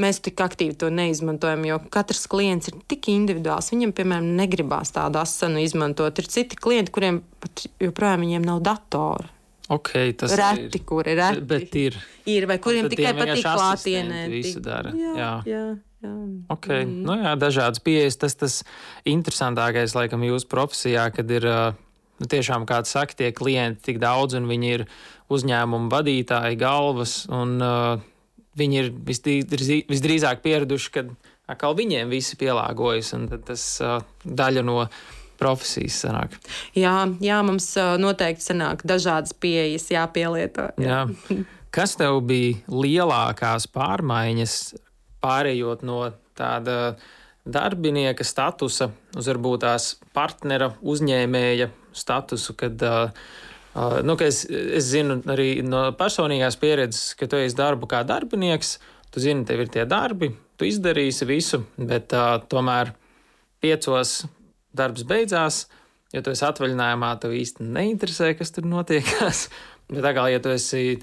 mēs tik aktīvi to neizmantojam, jo katrs klients ir tik individuāls. Viņam, piemēram, negribās tādu asanu izmantot. Ir citi klienti, kuriem pat joprojām nav datoru. Okay, tas reti, ir kuri reti. Bet ir. Ir, vai kuriem tikai patīk klātienē. Visu dara. Jā, jā. jā. Jā. Okay. Mm. Nu, jā, dažādas pieejas. Tas tas interesantākais, laikam, jūsu profesijā, kad ir nu, tiešām, kā saka, tie klienti tik daudz, un viņi ir uzņēmumu vadītāji, galvas. Un, uh, viņi ir visdrīzāk pieraduši, ka atkal viņiem visi pielāgojas, un tas uh, daļa no profesijas sanāk. Jā, jā mums uh, noteikti sanāk dažādas pieejas jāpielieto. Jā. jā. Kas tev bija lielākās pārmaiņas, pārējot no tāda darbinieka statusa uz varbūt tās partnera, uzņēmēja statusu, kad Uh, nu, es, es zinu arī no personīgās pieredzes, ka tu esi darbu kā darbinieks, tu zini, tev ir tie darbi, tu izdarīsi visu, bet uh, tomēr piecos darbs beidzās, jo tu esi atvaļinājumā, tev īsti neinteresē, kas tur notiekās. Bet tā kā, ja tu esi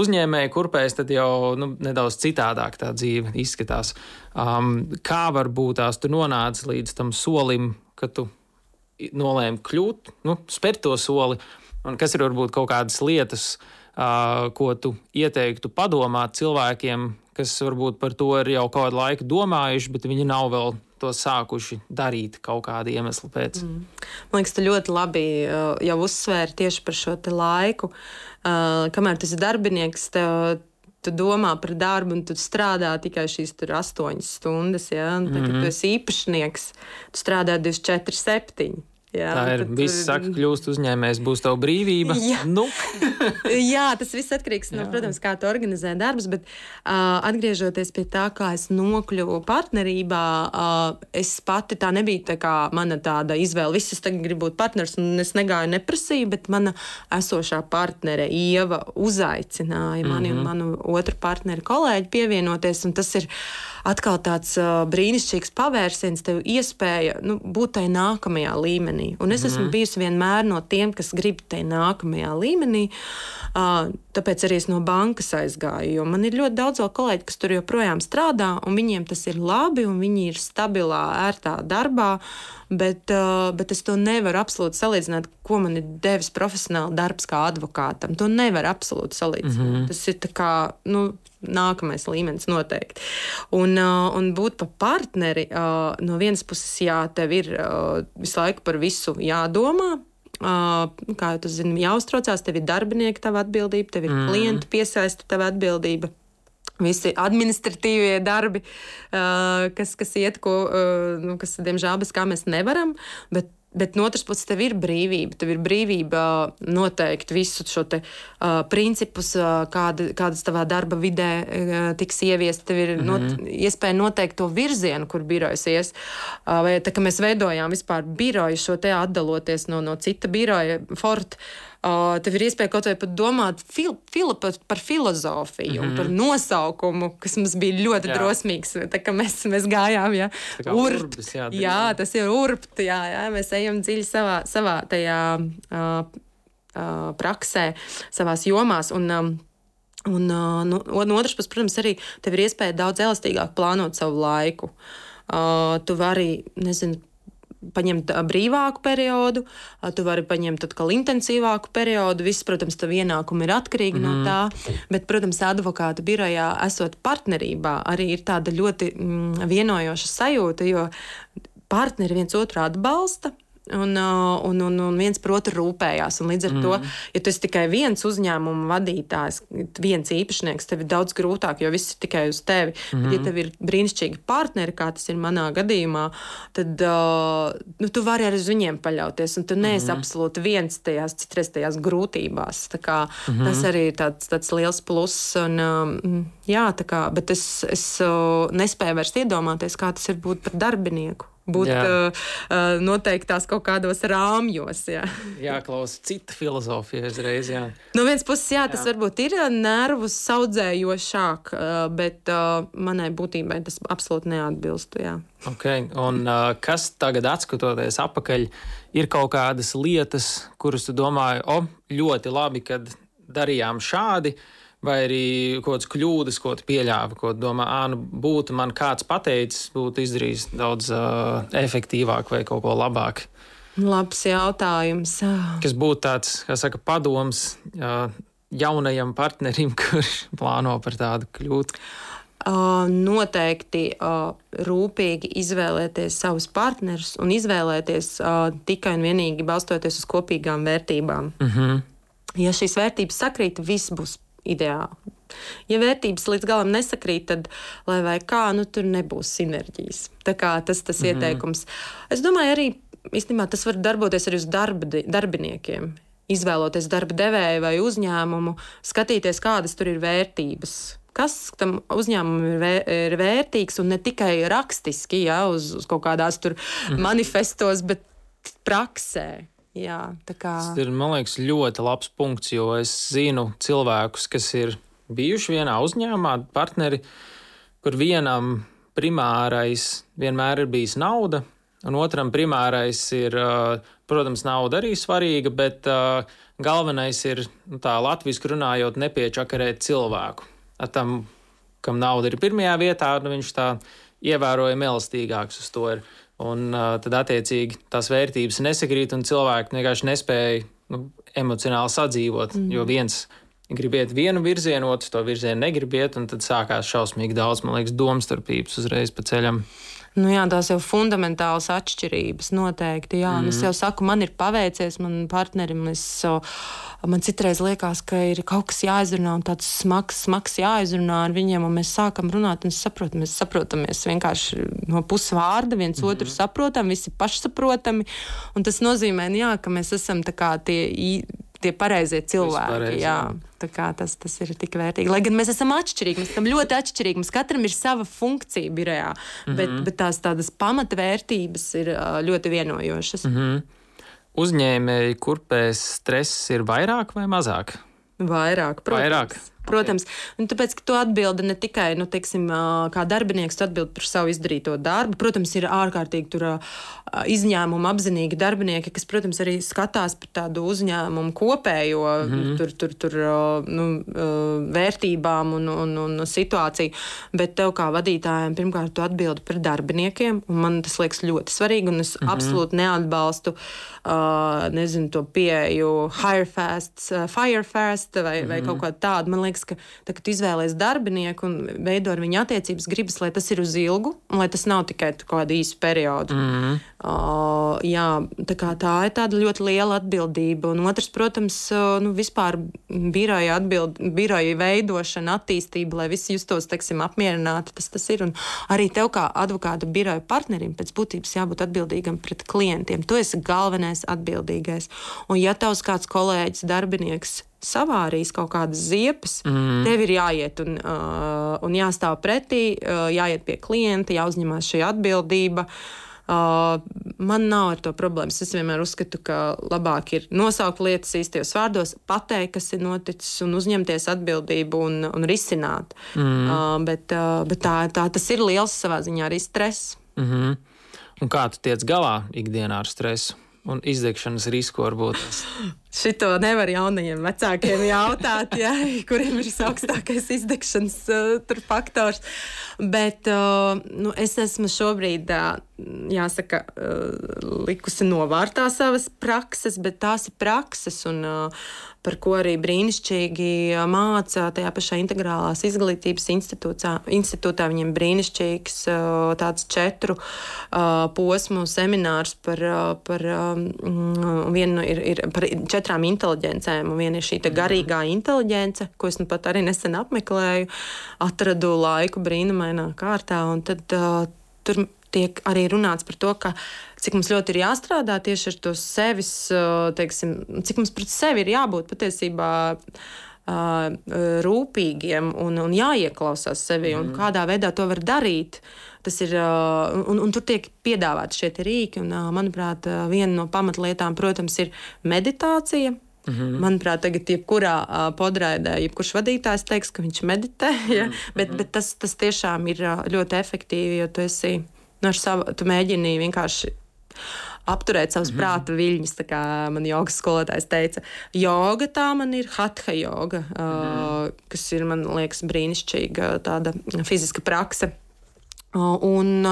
uzņēmēji kurpēs, tad jau nu, nedaudz citādāk tā dzīve izskatās. Um, kā varbūt tās tu nonāci līdz tam solim, ka tu nolēmi kļūt, nu, spērt to soli Un kas ir varbūt kaut kādas lietas, ko tu ieteiktu padomāt cilvēkiem, kas varbūt par to ir jau kādu laiku domājuši, bet viņi nav vēl to sākuši darīt kaut kāda iemesla pēc. Mm. Man liekas, tu ļoti labi jau uzsvēri tieši par šo laiku. Kamēr tas ir darbinieks, tev, tu domā par darbu, un tu strādā tikai šīs astoņas stundas. Ja? Un, tad, mm -hmm. tu esi īpašnieks, tu strādā 24, 7. Jā, tā ir. Viss saka, kļūst uzņēmējs, būs tev brīvība. Jā, nu. jā tas viss atkarīgs no, jā. protams, kā tu organizē darbus, bet uh, atgriežoties pie tā, kā es nokļuvu partnerībā, uh, es pati tā nebija tā kā mana tāda izvēle. Viss es tagad gribu būt partners, un es negāju neprasīju, bet mana esošā partnere Ieva uzaicināja mani mm -hmm. un manu otru partneri kolēģi pievienoties, un tas ir atkal tāds uh, brīnišķīgs pavērsiens, tev iespēja nu, būt tajā nākamajā līmenī. Un es mm esmu mhm. bijusi vienmēr no tiem, kas grib tajā nākamajā līmenī. Uh, Tāpēc arī es no bankas aizgāju. Man ir ļoti daudz kolēģi, kas tur joprojām strādā, un viņiem tas ir labi, un viņi ir stabilā, ērtā darbā. Bet, uh, bet es to nevaru absolūti salīdzināt, ko man ir devis profesionāli darbs kā advokātam. To nevar absolūti salīdzināt. Mm -hmm. Tas ir kā, nu, nākamais līmenis noteikti. Un, uh, un būt par partneri, uh, no vienas puses, jā, tev ir visu laiku par visu jādomā, kā jau tu zini, jāuztraucās, tev ir darbinieki, tava atbildība, tev ir mm. klienti piesaista, tava atbildība. Visi administratīvie darbi, kas, kas iet, ko, nu, kas, diemžēl, bez kā mēs nevaram, bet Bet no otras puses, tev ir brīvība. Tev ir brīvība noteikt visu šo te, uh, principus, uh, kāda, kādas tavā darba vidē uh, tiks ieviest. Tev ir mm -hmm. not, iespēja noteikt to virzienu, kur birojas ies. Uh, vai tā kā mēs veidojām vispār biroju šo te atdaloties no, no cita biroja, Fort. Uh, Uh, tev ir iespēja kaut vai pat domāt fil, fil, par, par filozofiju, mm -hmm. par nosaukumu, kas mums bija ļoti jā. drosmīgs. Mēs, mēs gājām, jā, urbt, urbis, jā, jā, tas ir urbt, jā, jā, mēs ejam dziļi savā, savā tajā uh, uh, praksē, savās jomās. Un, um, Un, no, no otras puses, protams, arī tev ir iespēja daudz elastīgāk plānot savu laiku. Uh, tu vari, nezinu, paņemt brīvāku periodu, tu vari paņemt atkal intensīvāku periodu. Viss, protams, tā ienākumi ir atkarīgi mm. no mhm. tā. Bet, protams, advokāta birojā esot partnerībā, arī ir tāda ļoti mm, vienojoša sajūta, jo partneri viens otru atbalsta un, uh, un, un, un viens par otru rūpējās. Un līdz ar mm. to, ja tu esi tikai viens uzņēmuma vadītājs, viens īpašnieks, tev ir daudz grūtāk, jo viss ir tikai uz tevi. Mm. Bet, ja tev ir brīnišķīgi partneri, kā tas ir manā gadījumā, tad uh, nu, tu vari arī uz viņiem paļauties. Un tu neesi mm. absolūti viens tajās, citreiz tajās grūtībās. Kā, mm. Tas arī ir tāds, tāds liels pluss. Un, um, jā, kā, bet es, es uh, nespēju vairs iedomāties, kā tas ir būt par darbinieku būt uh, noteiktās kaut kādos rāmjos. Jā, Jāklausa cita filozofija uzreiz. Jā. No vienas puses, jā, tas jā. varbūt ir nervus saudzējošāk, bet uh, manai būtībai tas absolūti neatbilst. Jā. Okay. Un, uh, kas tagad, skatoties atpakaļ, ir kaut kādas lietas, kuras tu domāji, o, ļoti labi, kad darījām šādi. Uh, vai arī kaut kādas kļūdas, ko tu pieļāvi, ko domā, ah, nu, būtu man kāds pateicis, būtu izdarījis daudz uh, efektīvāk vai kaut ko labāk. Labs jautājums. Kas būtu tāds, kā saka, padoms uh, jaunajam partnerim, kurš plāno par tādu kļūt? Noteikti rūpīgi izvēlēties savus partnerus un izvēlēties tikai un vienīgi balstoties uz kopīgām vērtībām. Mhm. -huh. Ja šīs vērtības sakrīt, viss būs ideāli. Ja vērtības līdz galam nesakrīt, tad, lai vai kā, nu, tur nebūs sinerģijas. Tā kā tas tas mm -hmm. ieteikums. Es domāju, arī īstenībā tas var darboties arī uz darba, darbiniekiem. Izvēloties darba devēju vai uzņēmumu, skatīties, kādas tur ir vērtības. Kas tam uzņēmumam ir, ir vērtīgs un ne tikai rakstiski, ja, uz, uz kaut kādās tur mm. manifestos, bet praksē. Jā, kā... Tas ir liekas, ļoti labs punkts, jo es zinu cilvēkus, kas ir bijuši vienā uzņēmumā, partneri, kur vienam primārais vienmēr ir bijis nauda, un otram primārais ir, protams, nauda arī svarīga, bet galvenais ir nu, tā latviešu runājot, nepiečakarēt cilvēku. Ar tam, kam nauda ir pirmajā vietā, nu, viņš tā ievērojami elastīgāks uz to ir. Un uh, tad, attiecīgi, tās vērtības nesakrīt, un cilvēki vienkārši nespēja nu, emocionāli sadzīvot. Mm. Jo viens grib iet vienu virzienu, otrs to virzienu negrib iet, un tad sākās šausmīgi daudz, man liekas, domstarpības uzreiz pa ceļam. Nu, jā, tās jau fundamentālas atšķirības noteikti. Jā, mm. Es jau saku, man ir paveicies, man partnerim. Es, man citreiz liekas, ka ir kaut kas jāizrunā, un tāds smags, smags jāizrunā ar viņiem, un mēs sākam runāt, un saprotam, mēs saprotamies vienkārši no pusvārda, viens mm otru saprotam, visi pašsaprotami. Tas nozīmē, jā, ka mēs esam tie tie pareizie cilvēki. Pareizi, jā. Jā, tas, tas ir tik vērtīgi. Lai gan mēs esam atšķirīgi, mēs esam ļoti atšķirīgi. Mums katram ir sava funkcija birojā, mm -hmm. bet, bet tās tādas pamatvērtības ir ļoti vienojošas. Mm -hmm. Uzņēmēji, kurpēs stress ir vairāk vai mazāk? Vairāk, protams. Vairāk. Protams, okay. tāpēc, ka tu atbildi ne tikai nu, teiksim, kā darbinieks, tu atbildi par savu izdarīto darbu. Protams, ir ārkārtīgi tur, izņēmumu apzinīgi darbinieki, kas, protams, arī skatās par tādu uzņēmumu kopējo mm -hmm. tur, tur, tur, nu, vērtībām un, un, un situāciju. Bet tev kā vadītājiem pirmkārt tu atbildi par darbiniekiem, un man tas liekas ļoti svarīgi, un es mm -hmm. absolūti neatbalstu nezinu, to pieeju hire fast, uh, fire fast vai, mm -hmm. vai kaut ko tādu. Man liekas, ka tā, kad izvēlēsies darbinieku un veido ar viņu attiecības, gribas, lai tas ir uz ilgu un lai tas nav tikai kādu īsu periodu. Mm -hmm. uh, jā, tā, tā ir tāda ļoti liela atbildība. Un otrs, protams, uh, nu, vispār biroja, atbild, biroja veidošana, attīstība, lai visi justos teiksim, apmierināti. Tas, tas ir. Un arī tev kā advokāta biroja partnerim pēc būtības jābūt atbildīgam pret klientiem. Tu esi galvenais galvenais atbildīgais. Un ja tavs kāds kolēģis, darbinieks savārīs kaut kādas ziepes, mm. tev ir jāiet un, uh, un jāstāv pretī, uh, jāiet pie klienta, jāuzņemās šī atbildība. Uh, man nav ar to problēmas. Es vienmēr uzskatu, ka labāk ir nosaukt lietas īstajos vārdos, pateikt, kas ir noticis, un uzņemties atbildību un, un risināt. Mm. Uh, bet uh, bet tā, tā tas ir liels savā ziņā arī stress. Mm -hmm. Un kā tu tiec galā ikdienā ar stresu? Un izdegšanas risku varbūt. Šito nevar jaunajiem vecākiem jautāt, ja, kuriem ir visaugstākais izdegšanas uh, faktors. Bet uh, nu, es esmu šobrīd, uh, jāsaka, uh, likusi novārtā savas prakses, bet tās ir prakses. Un, uh, par ko arī brīnišķīgi māca tajā pašā integrālās izglītības institūtā. institūtā viņiem brīnišķīgs tāds četru posmu seminārs par, par vienu ir, ir par četrām inteliģencēm, un viena ir šī garīgā inteliģence, ko es nu pat arī nesen apmeklēju, atradu laiku brīnumainā kārtā, un tad uh, tur tiek arī runāts par to, ka cik mums ļoti ir jāstrādā tieši ar to sevis, teiksim, cik mums pret sevi ir jābūt patiesībā. Uh, rūpīgiem un, un jāieklausās sevi, mm. un kādā veidā to var darīt. Tas ir, un, un tur tiek piedāvāti šie rīki, un, manuprāt, viena no pamatlietām, protams, ir meditācija. Mm -hmm. Manuprāt, tagad jebkurā uh, podrādē, jebkurš vadītājs teiks, ka viņš meditē, ja? mm -hmm. bet, bet tas, tas tiešām ir ļoti efektīvi, jo tu esi nu, ar savu, tu mēģini vienkārši apturēt savus mm -hmm. prāta viļņus. Kā man jogas skolotājs teica, joga tā man ir hatha joga, mm -hmm. uh, kas ir, man liekas, brīnišķīga tāda fiziska prakse. Un,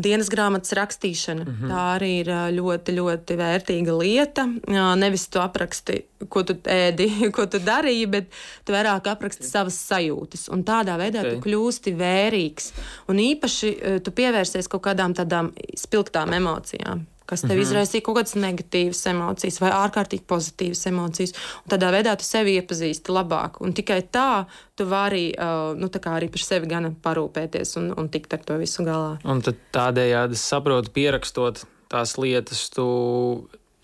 dienas grāmatas rakstīšana. Mm -hmm. Tā arī ir ļoti, ļoti vērtīga lieta. Nevis tu apraksti, ko tu ēdi, ko tu darīji, bet tu vairāk apraksti savas sajūtas. Un tādā veidā okay. tu kļūsti vērīgs. Un īpaši tu pievērsies kaut kādām tādām spilgtām emocijām kas tev mm -hmm. izraisīja kaut kādas negatīvas emocijas vai ārkārtīgi pozitīvas emocijas. Un tādā veidā tu sevi iepazīsti labāk. Un tikai tā tu vari uh, nu, tā arī par sevi gan parūpēties un, un tikt ar to visu galā. Un tādējādi saprotu, pierakstot tās lietas, tu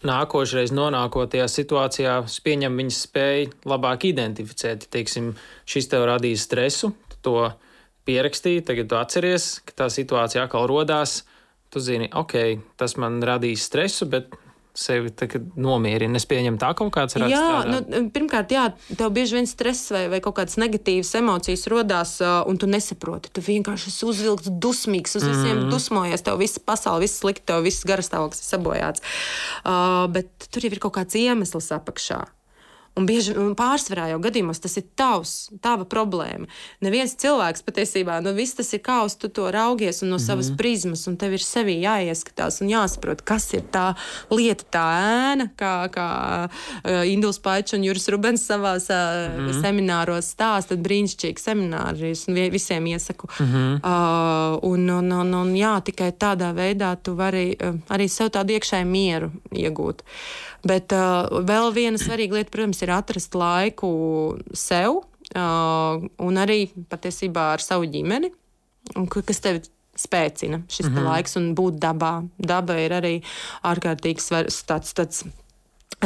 nākošais nonākot tajā situācijā, pieņem viņas spēju labāk identificēt. Teiksim, šis tev radīs stresu, to pierakstīji, tagad tu atceries, ka tā situācija atkal rodās tu zini, ok, tas man radīs stresu, bet sevi nomierina. Es pieņemu tā kaut kāds redzes. Jā, nu, pirmkārt, jā, tev bieži vien stress vai, vai kaut kādas negatīvas emocijas rodās, un tu nesaproti. Tu vienkārši esi uzvilkts, dusmīgs, uz visiem mm. dusmojies, tev viss pasaule, viss slikti, tev viss garastāvoklis ir sabojāts. Uh, bet tur jau ir kaut kāds iemesls apakšā. Un bieži un pārsvarā jau gadījumos tas ir tavs, tava problēma. Neviens cilvēks patiesībā, nu viss tas ir kā uz tu to raugies un no mm -hmm. savas prizmas, un tev ir sevi jāieskatās un jāsaprot, kas ir tā lieta, tā ēna, kā, kā uh, Induls Paičs un Juris Rubens savās uh, mm -hmm. semināros stāsta, brīnišķīgi semināri, es visiem iesaku. Mm -hmm. uh, un, un, un, un jā, tikai tādā veidā tu vari uh, arī sev tādu iekšēju mieru iegūt. Bet uh, vēl viena svarīga lieta, protams, ir atrast laiku sev uh, un arī patiesībā ar savu ģimeni, kas tevi spēcina šis mm -hmm. laiks un būt dabā. Daba ir arī ārkārtīgi svarīgs tāds. tāds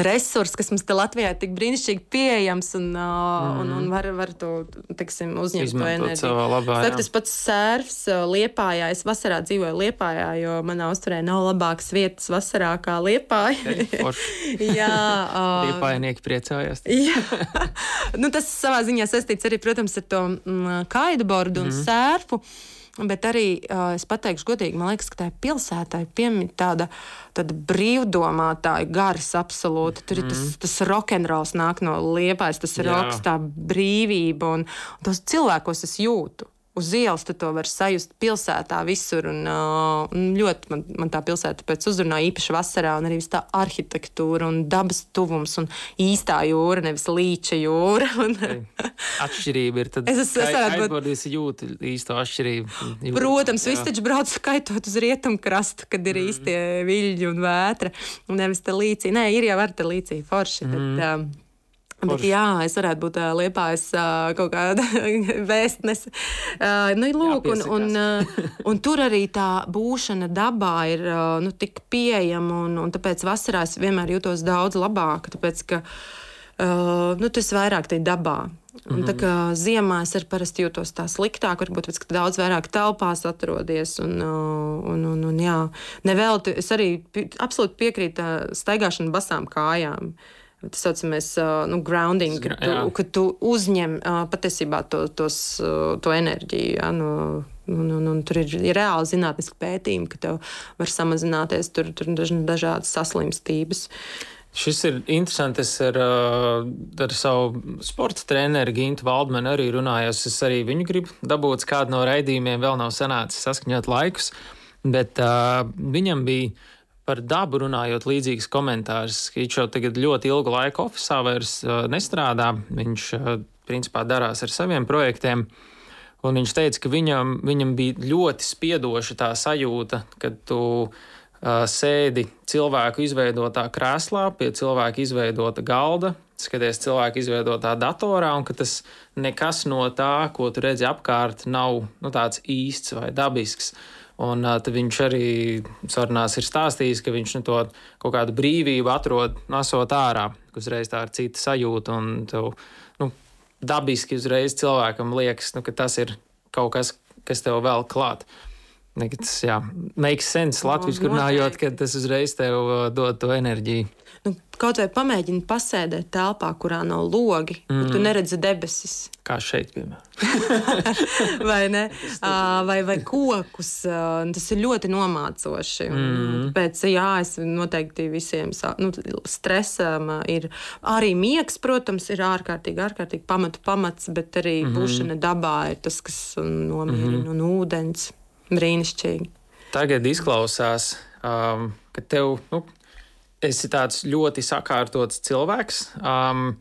resurs, kas mums te Latvijā ir tik brīnišķīgi pieejams un, mm. un, un var, var to teiksim, uzņemt labā, Saka, tas pats sērfs Liepājā. Es vasarā dzīvoju Liepājā, jo manā uzturē nav labākas vietas vasarā kā Liepāja. jā, uh, Liepājnieki priecājās. jā. nu, tas savā ziņā saistīts arī, protams, ar to mm, kaidabordu un mm. sērfu. Bet arī uh, es pateikšu, godīgi, man liekas, ka tai pilsētai piemīt tāda, tāda brīvdomātāja gars absolūti. Tur mm. ir tas, mhm. tas rokenrols nāk no liepais, tas ir roks, tā brīvība un, un tos cilvēkos es jūtu uz ielas tu to var sajust pilsētā visur. Un, uh, un ļoti man, man tā pilsēta pēc uzrunāja īpaši vasarā, un arī tā arhitektūra un dabas tuvums un īstā jūra, nevis līča jūra. Un, atšķirība ir tad, es esmu atbildījis jūtu īsto atšķirību. Jūtas, Protams, viss taču brauc skaitot uz rietumkrastu, kad ir mm. īstie viļņi un vētra, un nevis te līcī. Nē, ir jau ar te līcī forši. Mm. Bet, um, Bet, jā, es varētu būt uh, liepājis uh, kaut kāda vēstnese. Uh, nu, lūk, un, un, uh, un tur arī tā būšana dabā ir uh, nu, tik pieejama, un, un tāpēc vasarā es vienmēr jūtos daudz labāk, tāpēc ka uh, nu, tas vairāk ir dabā. Un, mm -hmm. Tā kā ziemā es parasti jūtos tā sliktāk, varbūt ka daudz vairāk telpās atrodies. Un, un, un, un, jā, nevelti es arī absolūti piekrītu staigāšanu basām kājām. Uh, tas saucamais nu, grounding, kad tu, kad tu uzņem patiesībā to, tos, to enerģiju. Ja, no, Un, un, un tur ir, ir reāli zinātniski pētījumi, ka tev var samazināties tur, tur dažādas saslimstības. Šis ir interesants. Es ar, ar savu sporta treneru Gintu Valdmanu arī runāju. Es arī viņu gribu dabūt kādu no raidījumiem, vēl nav sanācis saskaņot laikus, bet uh, viņam bija Par dabu runājot, līdzīgs komentārs. Viņš jau tagad ļoti ilgu laiku oficiālā vairs uh, nestrādā. Viņš uh, principā darās ar saviem projektiem. Un viņš teica, ka viņam, viņam bija ļoti spiedoša tā sajūta, kad tu uh, sēdi cilvēku izveidotā krēslā, pie cilvēka izveidota galda, skaties cilvēku izveidotā datorā, un ka tas nekas no tā, ko tu redzi apkārt, nav nu, tāds īsts vai dabisks. Uh, Un uh, viņš arī sarunās ir stāstījis, ka viņš nu, to kaut kādu brīvību atrod nesot ārā, ka uzreiz tā ir cita sajūta. Un tev, nu, dabiski uzreiz cilvēkam liekas, nu, ka tas ir kaut kas, kas tev vēl klāt. Tas, jā, makes sense latviešu runājot, ka tas uzreiz tev dod to enerģiju. Nu, kaut vai pamēģini pasēdēt telpā, kurā nav logi, mm. kur tu mm. neredzi debesis. Kā šeit, piemēram. vai ne? Vai, vai kokus. Tas ir ļoti nomācoši. Mm. Pēc, jā, es noteikti visiem nu, stresam ir arī miegs, protams, ir ārkārtīgi, ārkārtīgi pamatu pamats, bet arī mm būšana dabā ir tas, kas nomierina mm un ūdens. Brīnišķīgi. Tagad izklausās, um, ka tev. Nu, esi tāds ļoti sakārtots cilvēks, um,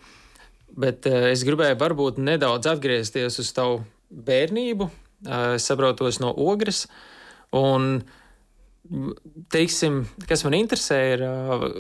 bet uh, es gribēju varbūt nedaudz atgriezties uz tavu bērnību. Uh, tas no ogres. Un, teiksim, kas man interesē, ir. Uh,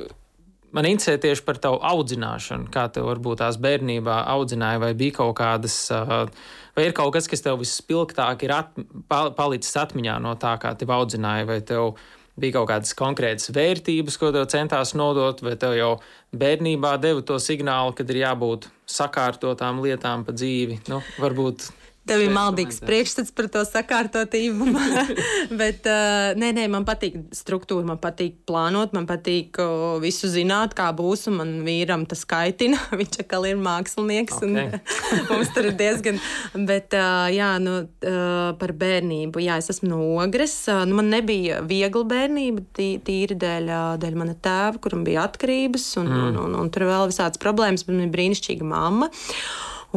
Man interesē tieši par tavu audzināšanu, kā tev varbūt tās bērnībā audzināja, vai bija kaut kādas, uh, vai ir kaut kas, kas tev vispilgtāk ir at, palicis atmiņā no tā, kā tev audzināja, vai tev uh, bija kaut kādas konkrētas vērtības, ko tev centās nodot, vai tev jau bērnībā deva to signālu, kad ir jābūt sakārtotām lietām pa dzīvi. Nu, varbūt Tev ir maldīgs priekšstats par to sakārtotību. Bet, uh, nē, nē, man patīk struktūra, man patīk plānot, man patīk uh, visu zināt, kā būs. Un man vīram tas kaitina. Viņš atkal ir mākslinieks. Okay. mums tur ir diezgan. Bet, uh, jā, nu, uh, par bērnību. Jā, es esmu no ogres. Uh, nu, man nebija viegla bērnība, tī, tīri dēļ, dēļ mana tēva, kuram bija atkarības. Un, mm. un, un, un tur vēl visādas problēmas, man bija brīnišķīga mamma.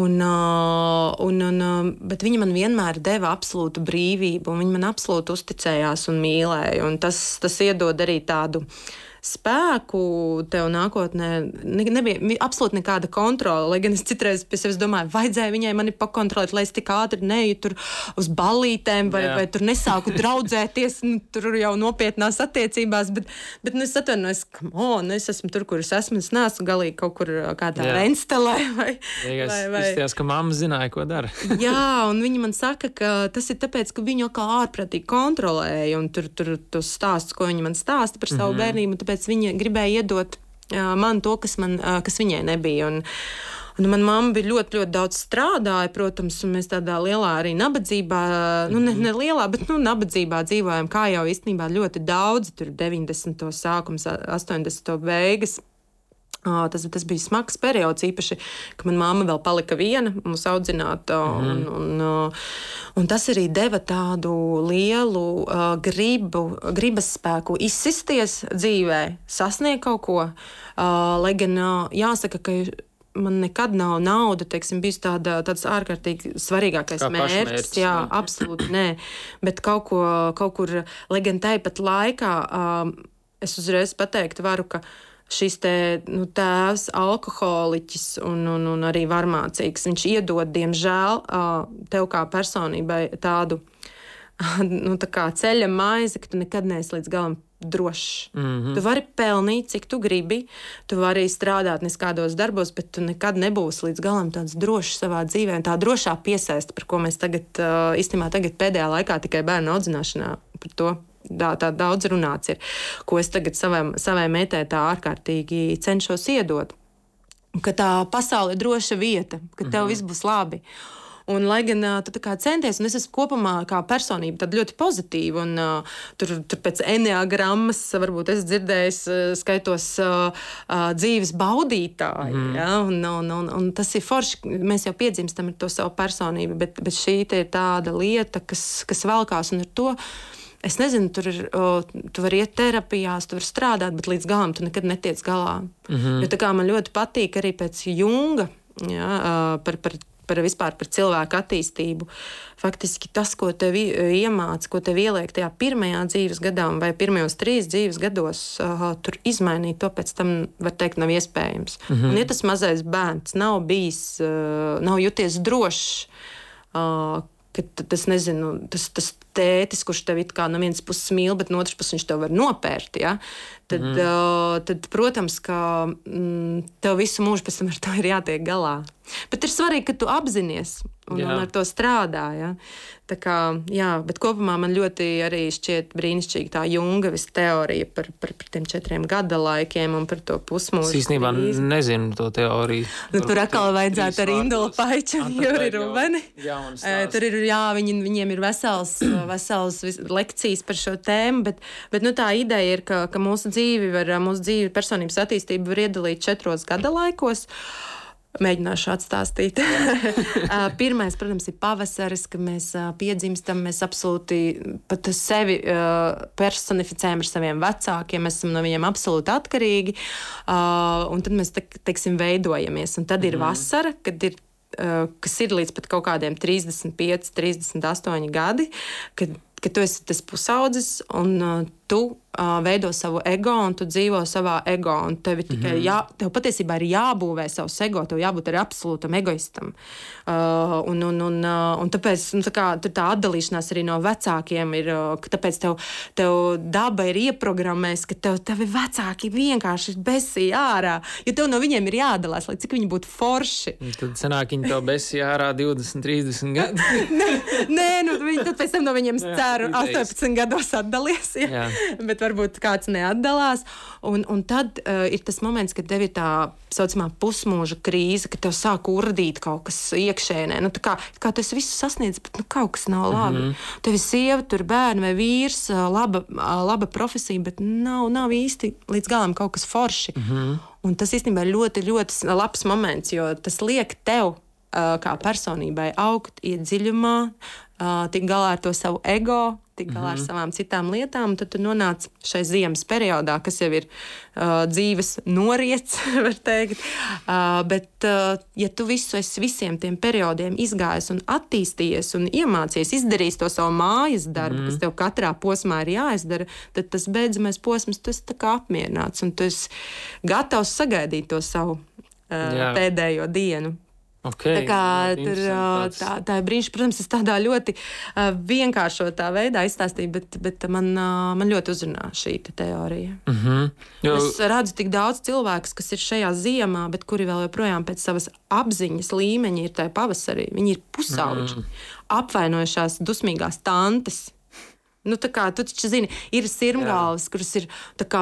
Un, un, un, bet viņa man vienmēr deva absolūtu brīvību, un viņa man absolūti uzticējās un mīlēja. Un tas, tas iedod arī tādu spēku tev nākotnē nebija absolūti nekāda kontrole. Lai gan es citreiz pie sevis domāju, vajadzēja viņai mani pakontrolēt, lai es tik ātri neju tur uz ballītēm vai, Jā. vai tur nesāku draudzēties, nu, tur jau nopietnās attiecībās. Bet, bet nu, es atvainojos, ka nu, es esmu tur, kur es esmu. Es neesmu galīgi kaut kur kādā renstelē. Vai, vai, vai, vai. Izties, ka mamma zināja, ko dara. Jā, un viņi man saka, ka tas ir tāpēc, ka viņu kā ārprātīgi kontrolēja un tur, tur tos stāstus, ko viņi man stāsta par savu mm -hmm. bērnību tāpēc viņa gribēja iedot man to, kas, man, kas viņai nebija. Un, Un man mamma bija ļoti, ļoti daudz strādāja, protams, un mēs tādā lielā arī nabadzībā, nu, ne, ne lielā, bet nu, nabadzībā dzīvojam, kā jau īstenībā ļoti daudz, tur 90. sākums, 80. beigas. Tas, tas bija smags periods, īpaši, ka manā māte vēl palika viena, mūsu audzināta. Mm -hmm. un, un, un tas arī deva tādu lielu uh, gribu, gribas spēku izsisties dzīvē, sasniegt kaut ko. Uh, lai gan uh, jāsaka, ka man nekad nav nauda, teiksim, bijis tāda, tāds ārkārtīgi svarīgākais Kā mērķis. Jā, jā, absolūti nē. Bet kaut, ko, kaut kur, lai gan tāpat laikā, um, es uzreiz pateiktu, varu, ka šis te, nu, tēvs, alkoholiķis un, un, un arī varmācīgs, viņš iedod, diemžēl, tev kā personībai tādu nu, tā ceļa maizi, ka tu nekad neesi līdz galam drošs. Mm -hmm. Tu vari pelnīt, cik tu gribi, tu vari strādāt neskādos darbos, bet tu nekad nebūsi līdz galam tāds drošs savā dzīvē. Un tā drošā piesaista, par ko mēs tagad, īstenībā tagad pēdējā laikā tikai bērnu audzināšanā par to. Tā, tā daudz runāts ir, ko es tagad savai, savai meitai tā ārkārtīgi cenšos iedot. Ka tā pasaule ir droša vieta, ka tev -hmm. viss būs labi. Un, lai gan uh, tu centies, un es esmu kopumā kā personība ļoti pozitīva, un uh, tur, tur pēc enneagrammas varbūt es dzirdēju, uh, skaitos uh, uh, dzīves baudītāji. Mm. Ja? Un, un, un, un tas ir forši. Mēs jau piedzimstam ar to savu personību, bet, bet šī ir tāda lieta, kas, kas velkās un ar to. Es nezinu, tur ir, o, tu vari iet terapijās, tu vari strādāt, bet līdz galam tu nekad netiec galā. Mm -hmm. Jo tā kā man ļoti patīk arī pēc Junga ja, par, par par vispār par cilvēku attīstību. Faktiski tas, ko tev iemācīja, ko tev ieliek tajā pirmajā dzīves gadā vai pirmajos trīs dzīves gados, uh, tur izmainīt to pēc tam, var teikt, nav iespējams. Mm -hmm. Un, ja tas mazais bērns nav bijis, uh, nav juties drošs, uh, ka tas, nezinu, tas, tas tētis, kurš tev it kā no vienas puses mīl, bet no otras puses viņš tev var nopērt. Ja? Tad, mm. uh, tad, protams, ka mm, tev visu mūžu pēc tam ar to ir jātiek galā. Bet ir svarīgi, ka tu apzinājies un, jā. un ar to strādā. Ja? Tā kā, jā, bet kopumā man ļoti arī šķiet brīnišķīgi tā Jungas teorija par, par, par tiem četriem gada laikiem un par to pusmūžu. Es īstenībā nezinu to teoriju. Nu, tur atkal vajadzētu ar Indula Paiču un Juri Rubeni. Tur ir, jā, viņi, viņiem ir vesels, vesels lekcijas par šo tēmu, bet, bet nu, tā ideja ir, ka, ka mūsu dzīvi var, mūsu dzīvi personības attīstību var iedalīt četros gada laikos. Mēģināšu atstāstīt. Pirmais, protams, ir pavasaris, kad mēs piedzimstam. Mēs absolūti pat sevi personificējam ar saviem vecākiem. Mēs esam no viņiem absolūti atkarīgi. Un tad mēs, teiksim, veidojamies. Un tad ir mm. vasara, kad ir kas ir līdz pat kaut kādiem 35, 38 gadi, kad, kad tu esi tas pusaudzis un tu uh, veido savu ego un tu dzīvo savā ego. Tev, mm -hmm. jā, tev patiesībā ir jābūvē savs ego, tev jābūt arī absolūtam egoistam. Uh, un, un, un, uh, un tāpēc nu, tā, kā, tā atdalīšanās arī no vecākiem ir, uh, ka tāpēc tev, tev daba ir ieprogrammējusi, ka tev tavi vecāki vienkārši besīja ārā, jo tev no viņiem ir jādalās, lai cik viņi būtu forši. Un tad sanāk, viņi tev besīja ārā 20, 30 gadu. nē, nu, viņi tad pēc tam no viņiem, ceru, 18 gados atdalies. Ja? Jā. bet varbūt kāds neatdalās. Un, un tad uh, ir tas moments, kad tev ir tā saucamā pusmūža krīze, kad tev sāk urdīt kaut kas iekšēnē. Nu, kā, kā tas viss sasniedz, bet nu, kaut kas nav labi. Mm -hmm. Tev ir sieva, tur bērni vai vīrs, laba, laba profesija, bet nav, nav īsti līdz galam kaut kas forši. Mm -hmm. Un tas īstenībā ir ļoti, ļoti labs moments, jo tas liek tev kā personībai augt, iet dziļumā, tikt galā ar to savu ego, tikt galā mm -hmm. ar mhm. savām citām lietām. Tad tu nonāc šai ziemas periodā, kas jau ir uh, dzīves noriets, var teikt. Uh, bet, uh, ja tu visu esi visiem tiem periodiem izgājis un attīstījies un iemācījies, izdarījis to savu mājas darbu, mm -hmm. kas tev katrā posmā ir jāizdara, tad tas beidzamais posms, tu esi apmierināts un tu esi gatavs sagaidīt to savu uh, pēdējo dienu. Okay, tā kā tur tā, tā brīnišķīgi, protams, es tādā ļoti uh, vienkāršotā veidā izstāstīju, bet, bet man, uh, man ļoti uzrunā šī te teorija. Mm -hmm. jo... Es redzu tik daudz cilvēku, kas ir šajā ziemā, bet kuri vēl joprojām pēc savas apziņas līmeņa ir tajā pavasarī. Viņi ir pusauģi, mm. apvainojušās dusmīgās tantes. Nu, kā, tu taču zini, ir sirmgālis, kuras ir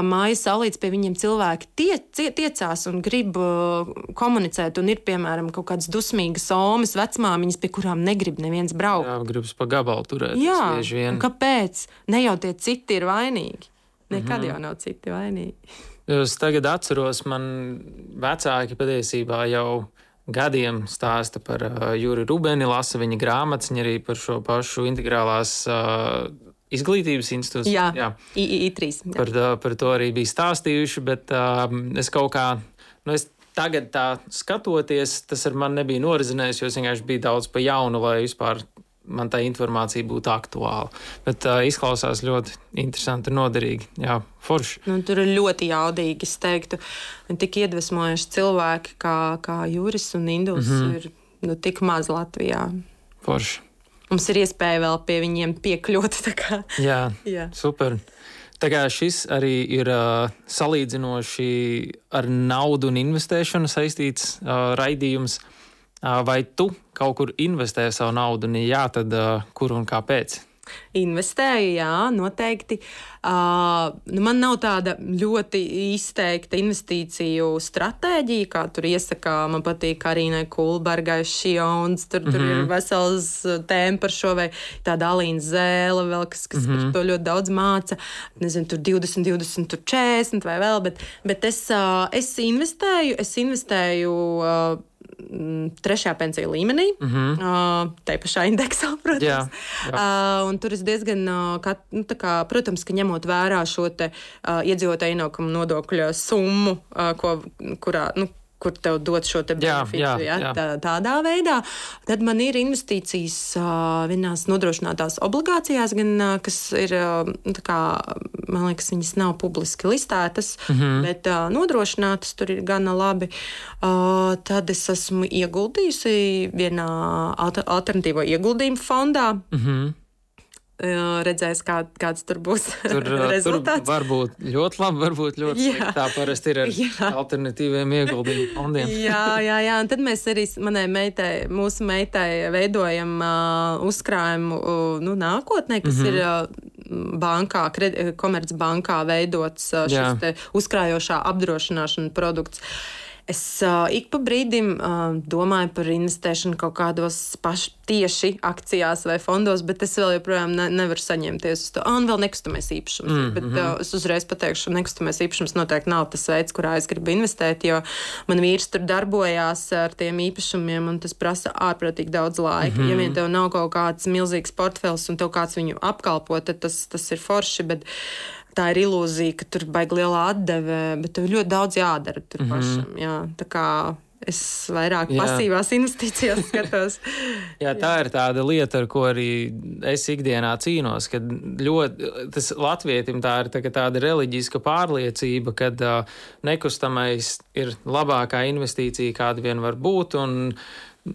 mājas salīdz pie viņiem cilvēki tie, tie, tiecās un grib uh, komunicēt, un ir, piemēram, kaut kādas dusmīgas somas, vecmāmiņas, pie kurām negrib neviens braukt. Jā, gribas pa gabalu turēt. Jā, kāpēc? Ne jau tie citi ir vainīgi. Nekad mm -hmm. jau nav citi vainīgi. Es tagad atceros, man vecāki patiesībā jau gadiem stāsta par uh, Juri Rubeni, lasa viņa grāmatas, viņa arī par šo pašu integrālās uh, izglītības institūts. Jā, jā. I3. Jā. Par, par to arī bija stāstījuši, bet uh, es kaut kā, nu, es tagad tā skatoties, tas ar mani nebija norizinājis, jo es vienkārši biju daudz pa jaunu, lai vispār man tā informācija būtu aktuāla. Bet uh, izklausās ļoti interesanti un noderīgi. Jā, forši. Nu, tur ir ļoti jaudīgi, es teiktu, un tik iedvesmojoši cilvēki kā, kā Juris un Indus mm -hmm. ir nu, tik maz Latvijā. Forši mums ir iespēja vēl pie viņiem piekļūt. Jā, jā, super. Tā kā šis arī ir uh, salīdzinoši ar naudu un investēšanu saistīts uh, raidījums, uh, vai tu kaut kur investē savu naudu, un ja jā, tad uh, kur un kāpēc? Investēju, jā, noteikti. Uh, man nav tāda ļoti izteikta investīciju stratēģija, kā tur iesaka. Man patīk arī Kulbergai, Šions, tur, mm -hmm. tur ir mhm. vesels tēma par šo, vai tāda Alīna Zēle, vēl, kas, kas mm -hmm. par mhm. to ļoti daudz māca. Nezinu, tur 20, 20, tur 40 vai vēl, bet, bet es, uh, es investēju, es investēju. Uh, trešajā pensiju līmenī, mm -hmm. uh, tai pašā indeksā, protams. Jā, jā. Uh, tur es diezgan, uh, kā, nu, kā, protams, ka ņemot vērā šo te, uh, iedzīvotāju ienākumu nodokļu summu, uh, ko, kurā, nu, kur tev dod šo te benefitu, jā, jā, ja, tā, tādā veidā. Tad man ir investīcijas uh, vienās nodrošinātās obligācijās, gan, uh, kas ir, uh, kā, man liekas, viņas nav publiski listētas, mm -hmm. bet uh, nodrošinātas tur ir gana labi. Uh, tad es esmu ieguldījusi vienā alternatīvo ieguldījumu fondā. Mm -hmm redzēs, kā, kāds tur būs tur, rezultāts. Tur var būt ļoti labi, varbūt ļoti slikti. Tā parasti ir ar jā. alternatīviem ieguldījumu fondiem. jā, jā, jā, un tad mēs arī manai meitai, mūsu meitai veidojam uh, uzkrājumu uh, nu, nākotnē, kas mm -hmm. ir. Uh, bankā, komercbankā veidots uh, šis uzkrājošā apdrošināšana produkts. Uh, Es uh, ik pa brīdim uh, domāju par investēšanu kaut kādos paši tieši akcijās vai fondos, bet es vēl joprojām ne, nevaru saņemties uz to. Un vēl nekustamais īpašums. Mm -hmm. Bet uh, es uzreiz pateikšu, ka nekustamais īpašums noteikti nav tas veids, kurā es gribu investēt, jo man vīrs tur darbojās ar tiem īpašumiem, un tas prasa ārprātīgi daudz laika. Mm -hmm. Ja vien tev nav kaut kāds milzīgs portfels un tev kāds viņu apkalpo, tad tas, tas ir forši. Bet, tā ir ilūzija, ka tur baigi liela atdeve, bet tev ļoti daudz jādara tur mm -hmm. pašam. Jā, tā kā es vairāk Jā. pasīvās investīcijās skatos. Jā, tā ir tāda lieta, ar ko arī es ikdienā cīnos. Kad ļoti, tas latvietim tā ir tā, tāda reliģiska pārliecība, ka uh, nekustamais ir labākā investīcija, kāda vien var būt. Un,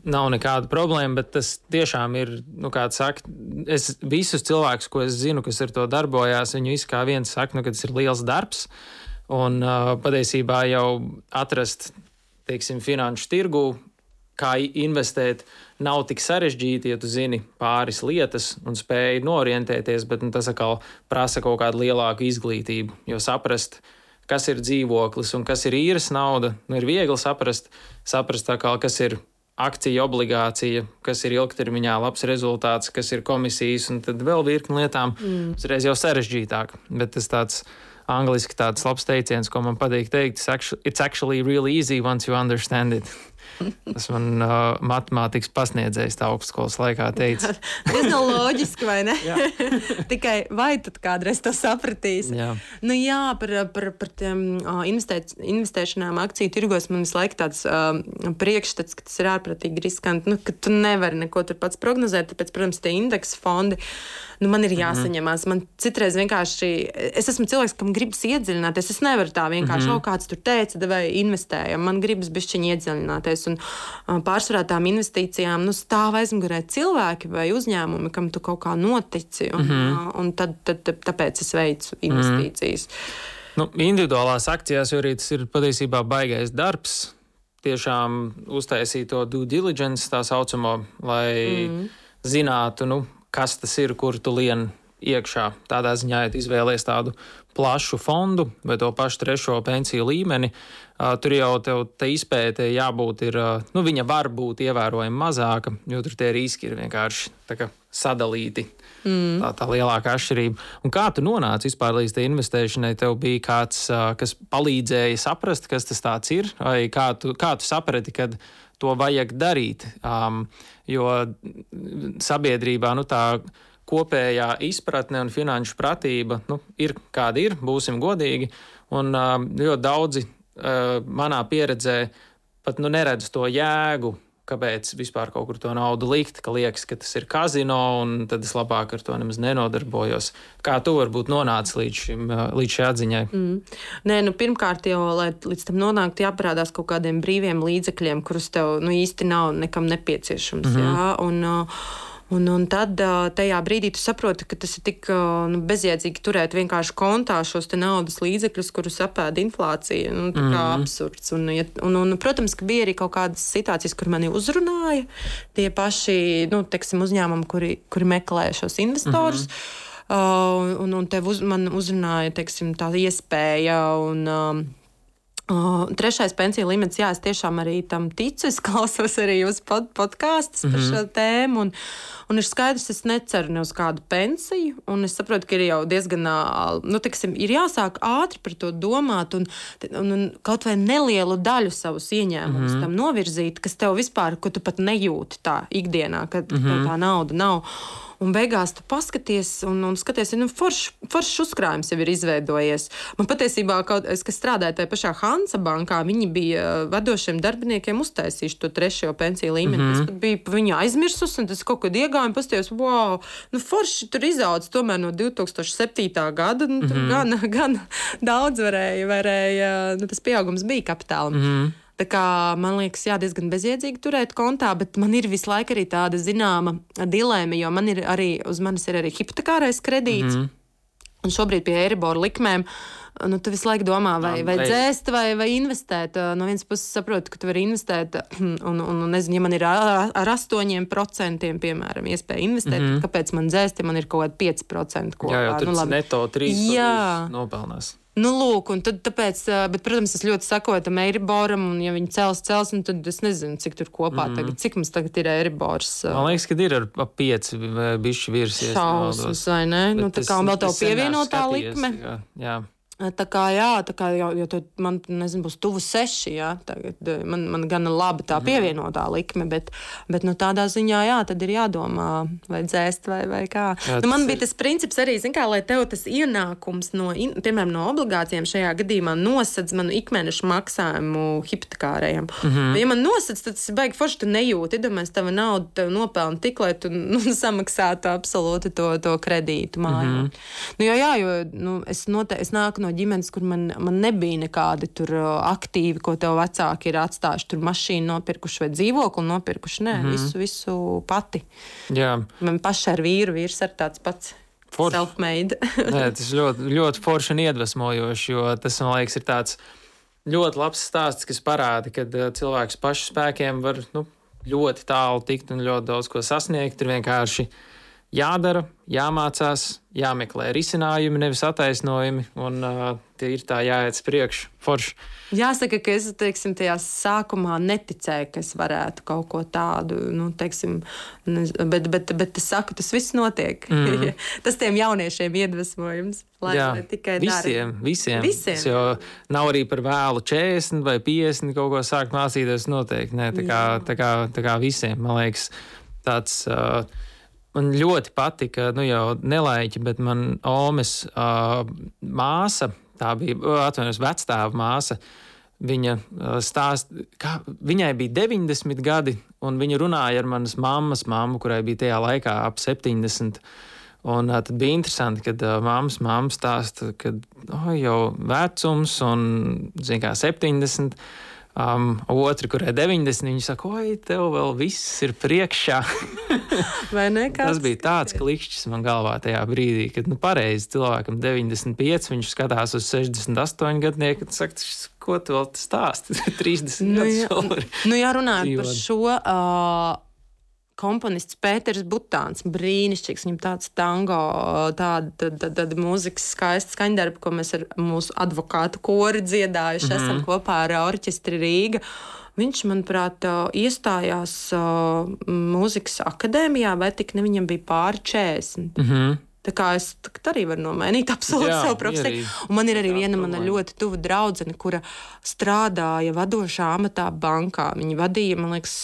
nav nekāda problēma, bet tas tiešām ir, nu, kā saka, es visus cilvēkus, ko es zinu, kas ar to darbojās, viņu visi kā viens saka, nu, ka tas ir liels darbs. Un uh, patiesībā jau atrast, teiksim, finanšu tirgu, kā investēt, nav tik sarežģīti, ja tu zini pāris lietas un spēj norientēties, bet nu, tas atkal prasa kaut kādu lielāku izglītību, jo saprast, kas ir dzīvoklis un kas ir īres nauda, nu, ir viegli saprast, saprast kā, kas ir akcija obligācija, kas ir ilgtermiņā labs rezultāts, kas ir komisijas, un tad vēl virkni lietām. Mm. Tas reiz jau sarežģītāk, bet tas tāds angliski tāds labs teiciens, ko man patīk teikt, it's actually really easy once you understand it. Tas man uh, matemātikas pasniedzējs tā augstskolas laikā teica. Tas nav loģiski, vai ne? Tikai vai tad kādreiz to sapratīs? Jā, nu, jā par, par, par tiem uh, investēt, investēšanām akciju tirgos man visu laiku tāds uh, priekšstats, ka tas ir ārprātīgi riskanti, nu, ka tu nevari neko tur pats prognozēt, tāpēc, protams, tie indeksa fondi. Nu, man ir mhm. jāsaņemās. Man citreiz vienkārši, es esmu cilvēks, kam gribas iedziļināties. Es nevaru tā vienkārši, mm -hmm. oh, kāds tur teica, vai investējam. Man gribas bišķiņi iedziļināties un pārsvarā tām investīcijām nu, stāv aizmugurē cilvēki vai uzņēmumi, kam tu kaut kā notici. Un, mm -hmm. un tad, tad, tad, tāpēc es veicu investīcijas. Mm -hmm. Nu, individuālās akcijās jau arī tas ir patiesībā baigais darbs. Tiešām uztaisīt to due diligence, tā saucamo, lai mm. zinātu, nu, kas tas ir, kur tu lien iekšā. Tādā ziņā, ja izvēlēties tādu plašu fondu vai to pašu trešo pensiju līmeni, tur jau tev tā izpēte jābūt, ir, nu, viņa var būt ievērojami mazāka, jo tur tie riski ir vienkārši kā, sadalīti. Mm. Tā, tā lielākā atšķirība. Un kā tu nonāci vispār līdz tai investēšanai? Tev bija kāds, kas palīdzēja saprast, kas tas ir, vai kā tu, kā tu saprati, kad to vajag darīt? Um, jo sabiedrībā nu, tā kopējā izpratne un finanšu pratība nu, ir kāda ir, būsim godīgi. Un ļoti daudzi manā pieredzē pat nu, neredz to jēgu. Kāpēc vispār kaut kur to naudu likt, ka liekas, ka tas ir kazino, un tad es labāk ar to nemaz nenodarbojos. Kā tu varbūt nonāci līdz, šim, līdz šai atziņai? Mm. Nē, nu, pirmkārt, jau, lai līdz tam nonāktu, jāparādās kaut kādiem brīviem līdzekļiem, kurus tev nu, īsti nav nekam nepieciešams. Mm -hmm. jā, un, uh, Un, un tad tajā brīdī tu saproti, ka tas ir tik nu, bezjēdzīgi turēt vienkārši kontā šos naudas līdzekļus, kurus apēda inflācija. Nu, tā kā mm. absurds. Un, un, un, protams, ka bija arī kaut kādas situācijas, kur mani uzrunāja tie paši nu, teksim, uzņēmumi, kuri, kuri meklē šos investorus. Mm -hmm. Uh, un, un tev uz, man uzrunāja teiksim, tā iespēja. Un, uh, Uh, trešais pensiju līmenis, jā, es tiešām arī tam ticu. Es klausos arī uz pod podkāstus mm -hmm. par mhm. šo tēmu. Un, un ir skaidrs, es neceru ne uz kādu pensiju. Un es saprotu, ka ir jau diezgan, nu, tiksim, ir jāsāk ātri par to domāt un, un, un kaut vai nelielu daļu savus ieņēmumus mm -hmm. tam novirzīt, kas tev vispār, ko tu pat nejūti tā ikdienā, kad mm -hmm. tā nauda nav. Un beigās tu paskaties, un, un skaties, nu, foršs forš uzkrājums jau ir izveidojies. Man patiesībā, kaut, es, kas strādāju tajā pašā Hansa bankā, viņi bija uh, vadošiem darbiniekiem uztaisījuši to trešo pensiju līmeni. Mm -hmm. Es biju viņu aizmirsus, un tas kaut kad iegāju, pasties, wow, nu, forši tur izaudzis tomēr no 2007. gada. Nu, mm -hmm. gan, gan daudz varēja, varēja nu, tas pieaugums bija kapitāla. Mm -hmm. Tā kā, man liekas, jā, diezgan bezjēdzīgi turēt kontā, bet man ir visu laiku arī tāda zināma dilēma, jo man ir arī, uz manis ir arī hipotekārais kredīts. Mm -hmm. Un šobrīd pie Eiribora likmēm nu, tu visu laiku domā, vai, vai dzēst, vai, vai investēt. No vienas puses, saprotu, ka tu vari investēt, un, un, un nezinu, ja man ir ar 8%, piemēram, iespēja investēt, mm -hmm. kāpēc man dzēst, ja man ir kaut kādi 5% kopā? Jā, jau tur nu, neto 3% nopelnās. Nu, lūk, un tad, tāpēc, bet, protams, es ļoti sakotu tam Eiriboram, un, ja viņi cels, cels, tad es nezinu, cik tur kopā mm. tagad, cik mums tagad ir Eiribors. Man liekas, ka ir ar pieci bišķi virsies. Šausmas, vai ne? Bet nu, tā kā vēl tev pievienotā likme. Jā, jā. Tā kā, jā, tā kā jau, jo man nezinu, būs tuvu seši. Jā, tagad, man, man gan labi tā pievienotā likme, bet, bet nu, tādā ziņā jā, tad ir jādomā, vai dzēst vai, vai kā. Jā, nu, man bija tas princips arī, kā, lai tev tas ienākums no, piemēram, no obligācijām šajā gadījumā nosedz manu ikmēneša maksājumu hipotekārajam. Mm -hmm. Ja man nosedz, tad tas ir baigi forši, tu nejūti. Iedomājies, tava nauda tev nopelna tik, lai tu nu, samaksātu absolūti to, to kredītu mājā. Mm -hmm. nu, jo, jā, jo nu, es, note, es nāku no ģimenes, kur man, man nebija nekādi tur aktīvi, ko tev vecāki ir atstājuši. Tur mašīnu nopirkuši vai dzīvokli nopirkuši. Nē, mm visu, visu pati. Jā. Man pašai ar vīru vīrs ir tāds pats. Self-made. Nē, tas ļoti, ļoti forši un iedvesmojoši, jo tas, man liekas, ir tāds ļoti labs stāsts, kas parāda, ka cilvēks pašu spēkiem var nu, ļoti tālu tikt un ļoti daudz ko sasniegt. Ir vienkārši jādara, jāmācās, jāmeklē risinājumi, nevis attaisnojumi, un uh, tie ir tā jāiet priekš. Forši. Jāsaka, ka es teiksim, tajā sākumā neticēju, ka es varētu kaut ko tādu, nu, teiksim, bet, bet, bet es saku, tas viss notiek. Mm. tas tiem jauniešiem iedvesmojums. Lai, Jā, lai tikai visiem, dara. visiem. visiem. Jau nav arī par vēlu 40 vai 50 kaut ko sākt mācīties noteikti. Nē, tā kā, tā kā, tā kā visiem, man liekas, tāds. Uh, Man ļoti patika, nu jau nelaiķi, bet man Omes uh, māsa, tā bija, atvainojos, vecstāva māsa, viņa stāst, kā viņai bija 90 gadi, un viņa runāja ar manas mammas mammu, kurai bija tajā laikā ap 70. Un tad bija interesanti, kad uh, mammas mamma stāsta, ka oh, jau vecums un, zin kā, 70. Um, otru, kurai 90, viņi saka, oi, tev vēl viss ir priekšā. Vai ne? Tas bija tāds klikšķis man galvā tajā brīdī, kad, nu, pareizi cilvēkam 95, viņš skatās uz 68 gadnieku un saka, ko tu vēl stāsti? 30 nu, jā, nu, jā, runājot par šo. Uh, komponists Pēters Butāns. Brīnišķīgs, viņam tāds tango, tāda, tāda, tāda mūzikas skaista skaņdarba, ko mēs ar mūsu advokātu kori dziedājuši. Mm -hmm. Esam kopā ar orķestri Rīga. Viņš, manuprāt, iestājās mūzikas akadēmijā, vai tik ne viņam bija pāri 40. Mm -hmm. Tā kā es arī varu nomainīt absolūti Jā, savu profesiju. Un man ir arī Jā, viena mana ļoti tuva draudzene, kura strādāja vadošā amatā bankā. Viņa vadīja, man liekas,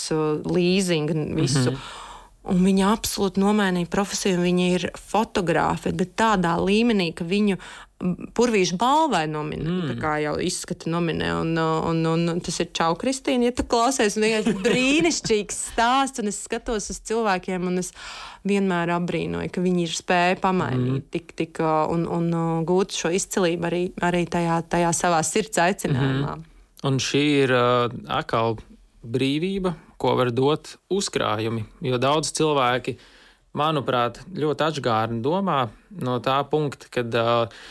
līzingu visu. Mm -hmm. Un viņa absolūti nomainīja profesiju. Viņa ir fotogrāfe, bet tādā līmenī, ka viņu Purvīša balvai nominē, mm. kā jau izskata nominē. Un, un, un, un tas ir Čau, Kristīna, ja tu klausies. Vienkārši brīnišķīgs stāsts, un es skatos uz cilvēkiem, un es vienmēr abrīnoju, ka viņi ir spējuši pamainīt, mm. tik, tik, un, un gūt šo izcilību arī, arī tajā, tajā savā sirds aicinājumā. Mm. Un šī ir uh, atkal brīvība, ko var dot uzkrājumi, jo daudz cilvēki, manuprāt, ļoti atžgārni domā no tā punkta, kad uh,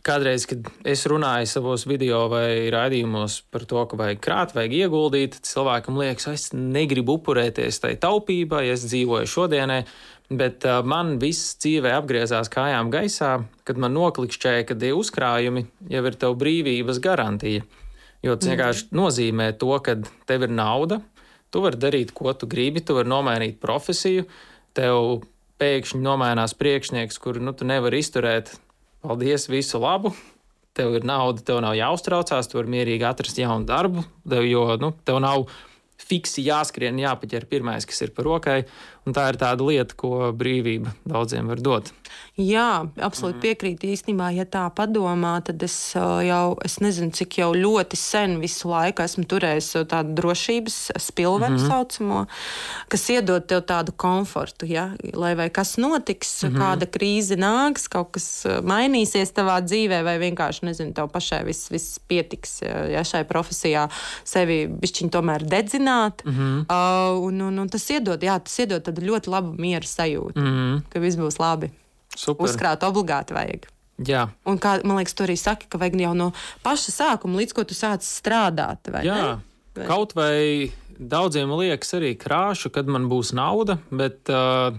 Kādreiz, kad es runāju savos video vai raidījumos par to, ka vajag krāt, vajag ieguldīt, cilvēkam liekas, es negribu upurēties tai taupībai, es dzīvoju šodienai, bet man viss dzīvē apgriezās kājām gaisā, kad man noklikšķēja, ka tie uzkrājumi jau ir tev brīvības garantija. Jo tas mhm. vienkārši mm. nozīmē to, ka tev ir nauda, tu vari darīt, ko tu gribi, tu vari nomainīt profesiju, tev pēkšņi nomainās priekšnieks, kuru nu, tu nevari izturēt paldies, visu labu. Tev ir nauda, tev nav jāuztraucās, tu vari mierīgi atrast jaunu darbu, tev, jo nu, tev nav fiksi jāskrien, jāpaķer pirmais, kas ir par rokai. Un tā ir tāda lieta, ko brīvība daudziem var dot. Jā, absolūti mm. piekrītu. Īstenībā, ja tā padomā, tad es jau, es nezinu, cik jau ļoti sen visu laiku esmu turējis tādu drošības spilvenu mm -hmm. saucamo, kas iedod tev tādu komfortu. Ja? Lai vai kas notiks, mm -hmm. kāda krīze nāks, kaut kas mainīsies tavā dzīvē, vai vienkārši, nezinu, tev pašai viss, viss pietiks, ja šai profesijā sevi bišķiņi tomēr dedzināt. Mm -hmm. uh, un, un, un tas iedod, jā, tas iedod tādu ļoti labu miera sajūtu, mm -hmm. ka viss būs labi. Super. Uzkrāt obligāti vajag. Jā. Un kā man liekas, tu arī saki, ka vajag jau no paša sākuma, līdz ko tu sāc strādāt. Vai Jā, ne? kaut vai daudziem liekas arī krāšu, kad man būs nauda, bet uh,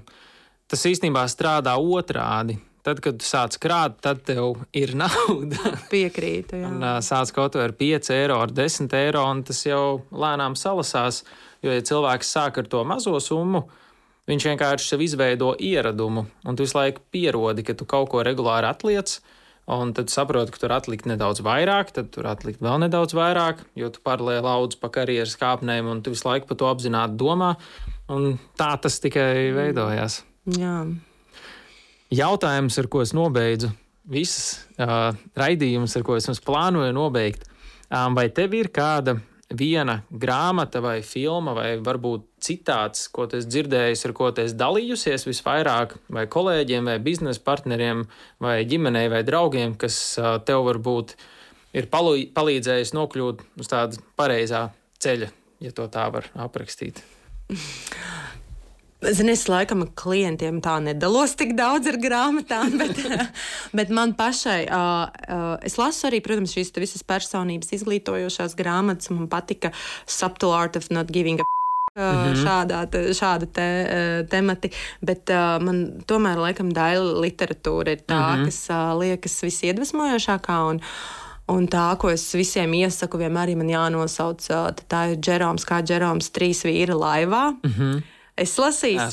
tas īstenībā strādā otrādi. Tad, kad tu sāc krāt, tad tev ir nauda. Piekrītu. Jā. un, uh, sāc kaut vai ar 5 eiro, ar 10 eiro, un tas jau lēnām salasās. Jo, ja cilvēks sāk ar to mazo summu, Viņš vienkārši sev izveido ieradumu, un tu visu laiku pierodi, ka tu kaut ko regulāri atliec. Un tad saproti, ka tur atlikt nedaudz vairāk, tad tur atlikt vēl nedaudz vairāk, jo tu paralēli laudz pa karjeras kāpnēm, un tu visu laiku par to apzināti domā. Un tā tas tikai veidojās. Jā. Jautājums, ar ko es nobeidzu visas uh, raidījumus, ar ko es plānoju nobeigt, um, vai tev ir kāda viena grāmata vai filma, vai varbūt citāts, ko tu dzirdējis, ar ko tu dalījusies visvairāk, vai kolēģiem, vai biznesa partneriem, vai ģimenei, vai draugiem, kas tev varbūt ir palīdzējis nokļūt uz tāda pareizā ceļa, ja to tā var aprakstīt. Zini, es laikam klientiem tā nedalos tik daudz ar grāmatām, bet, bet man pašai, uh, uh, es lasu arī, protams, šīs visas personības izglītojošās grāmatas. Man patika Subtle Art of Not Giving a Mm -hmm. Šādā, šāda te, temati, bet uh, man tomēr laikam daļa literatūra ir tā, mm -hmm. kas uh, liekas visiedvesmojošākā. Un, Un tā, ko es visiem iesaku, vienmēr man jānosauc, tā ir Džeroms, kā Džeroms, trīs vīri laivā. Mm -hmm. Es lasīju,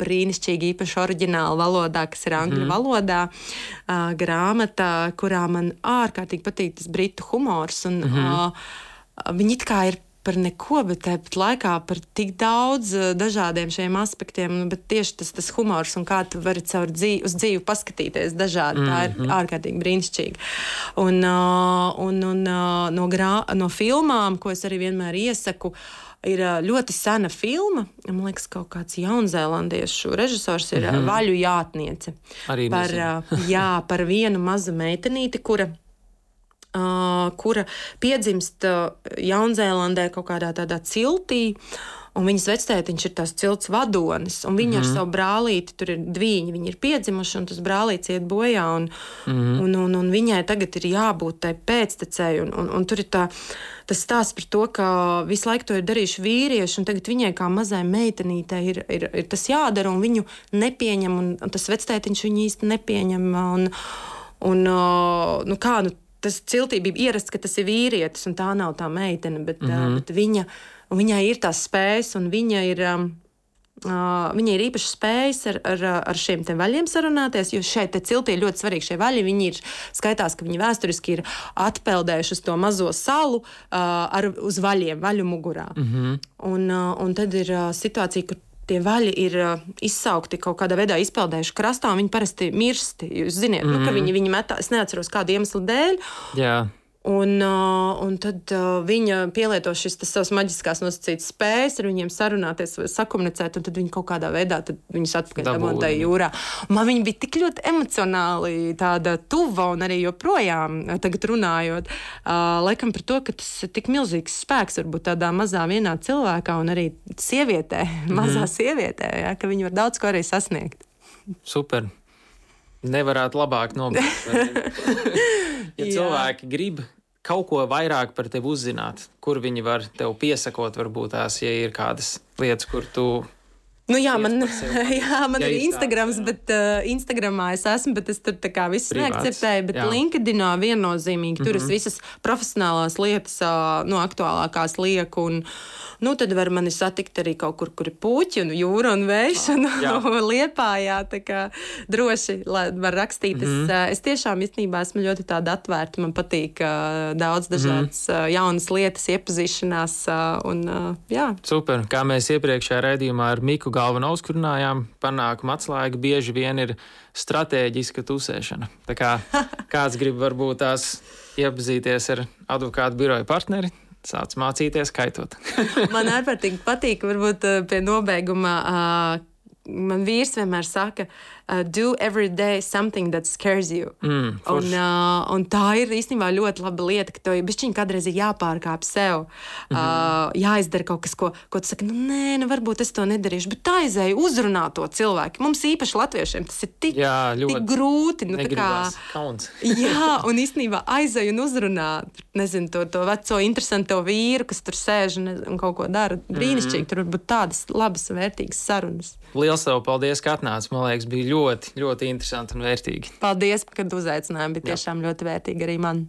brīnišķīgi, īpaši oriģināla valodā, kas ir angļu mm. valodā, uh, grāmata, kurā man ārkārtīgi patīk tas britu humors. Un, mm -hmm. uh, viņi it kā ir par neko, bet tāpat laikā par tik daudz dažādiem šiem aspektiem. Bet tieši tas, tas humors un kā tu vari caur dzīvi, uz dzīvi paskatīties dažādi, mm -hmm. tā ir mhm. ārkārtīgi brīnišķīgi. Un, un, un no, grā, no filmām, ko es arī vienmēr iesaku, uh, ir ļoti sena filma. Man liekas, kaut kāds jaunzēlandiešu režisors ir mm -hmm. Vaļu jātniece. Arī par, jā, par vienu mazu meitenīti, kura. Uh, kura piedzimst uh, Jaunzēlandē kaut kādā tādā ciltī, Un viņas vectētiņš ir tās cilts vadonis, un viņa mm -hmm. ar mhm. savu brālīti, tur ir divi, viņi ir piedzimuši, un tas brālītis iet bojā. Un, mm -hmm. un, un, un viņai tagad ir jābūt tai pēctecēji, un, un, un tur ir tā, tas stāsts par to, ka visu laiku to ir darījuši vīrieši, un tagad viņai kā mazai meitenītei ir, ir, ir tas jādara, un viņu nepieņem, un, un tas vectētiņš viņu īsti nepieņem. Un, un, nu, kā, nu, tas ciltī bija ierasts, ka tas ir vīrietis, un tā nav tā meitene, bet, mm -hmm. bet viņa un viņai ir tās spējas, un viņa ir. Um, Uh, viņai ir īpašas spējas ar, ar, ar šiem vaļiem sarunāties, jo šeit ciltī ir ļoti svarīgi šie vaļi. Viņi ir skaitās, ka viņi vēsturiski ir atpeldējuši to mazo salu uh, ar, uz vaļiem, vaļu mugurā. Mm -hmm. un, uh, un tad ir uh, situācija, kur tie vaļi ir uh, izsaukti kaut kādā veidā, izpeldējuši krastā, un viņi parasti mirst. Jūs zināt, mm -hmm. nu, ka mhm. viņi, viņi metā, es neatceros kādu iemeslu dēļ. Jā. Un, uh, un tad uh, viņa pielieto šīs savas maģiskās nosacītas spējas, ar viņiem sarunāties, sakomunicēt, un tad viņi kaut kādā veidā viņus atpakaļ dabūja jūrā. Man viņa bija tik ļoti emocionāli tāda tuva un arī joprojām tagad runājot, uh, laikam par to, ka tas ir tik milzīgs spēks varbūt tādā mazā vienā cilvēkā un arī sievietē, mm. mazā sievietē, ja, ka viņi var daudz ko arī sasniegt. Super! Nevarētu labāk nobeigt. ja cilvēki grib kaut ko vairāk par tevi uzzināt, kur viņi var tev piesakot, varbūt tās, ja ir kādas lietas, kur tu Nu, jā, man, jā, man ir Instagrams, jā. bet uh, Instagramā es esmu, bet es tur tā kā viss neakceptēju. Bet jā. LinkedInā viennozīmīgi mm -hmm. tur es mhm. visas profesionālās lietas, uh, no aktuālākās lieku. Un, nu, tad var mani satikt arī kaut kur, kur ir puķi un jūra un vējš un liepā. Jā, tā kā droši var rakstīt. Mm -hmm. es, uh, es tiešām īstenībā esmu ļoti tāda atvērta. Man patīk uh, daudz mhm. dažādas mm -hmm. uh, jaunas lietas, iepazīšanās. Uh, un, uh, jā. Super, kā mēs iepriekšējā raidījumā ar Miku galveno uzkurinājumu panākumu atslēga bieži vien ir stratēģiska tusēšana. Tā kā kāds grib varbūt tās iepazīties ar advokātu biroju partneri, sāc mācīties kaitot. Man ārkārtīgi patīk, varbūt eh, pie nobeiguma. Man vīrs vienmēr saka, ka uh, do every day something that scares you. Mm, un, uh, un tā ir īstenībā ļoti laba lieta, ka tev bišķiņ kādreiz ir jāpārkāp sev, mm -hmm. uh, jāizdara kaut kas, ko, ko tu saki, nu nē, nu varbūt es to nedarīšu, bet tā aizēja uzrunāt to cilvēku. Mums īpaši latviešiem tas ir tik, jā, tik grūti. Nu, kā, jā, un īstenībā aizēja un uzrunāt, nezinu, to, to veco interesanto vīru, kas tur sēž un, un kaut ko dara. Brīnišķīgi, mm -hmm. tur var būt tādas labas, vērtīgas sarunas. Liels tev paldies, ka atnāci. Man liekas, bija ļoti ļoti, ļoti interesanti un vērtīgi. Paldies, ka uzaicināji. Bija tiešām Jā. ļoti vērtīgi arī man.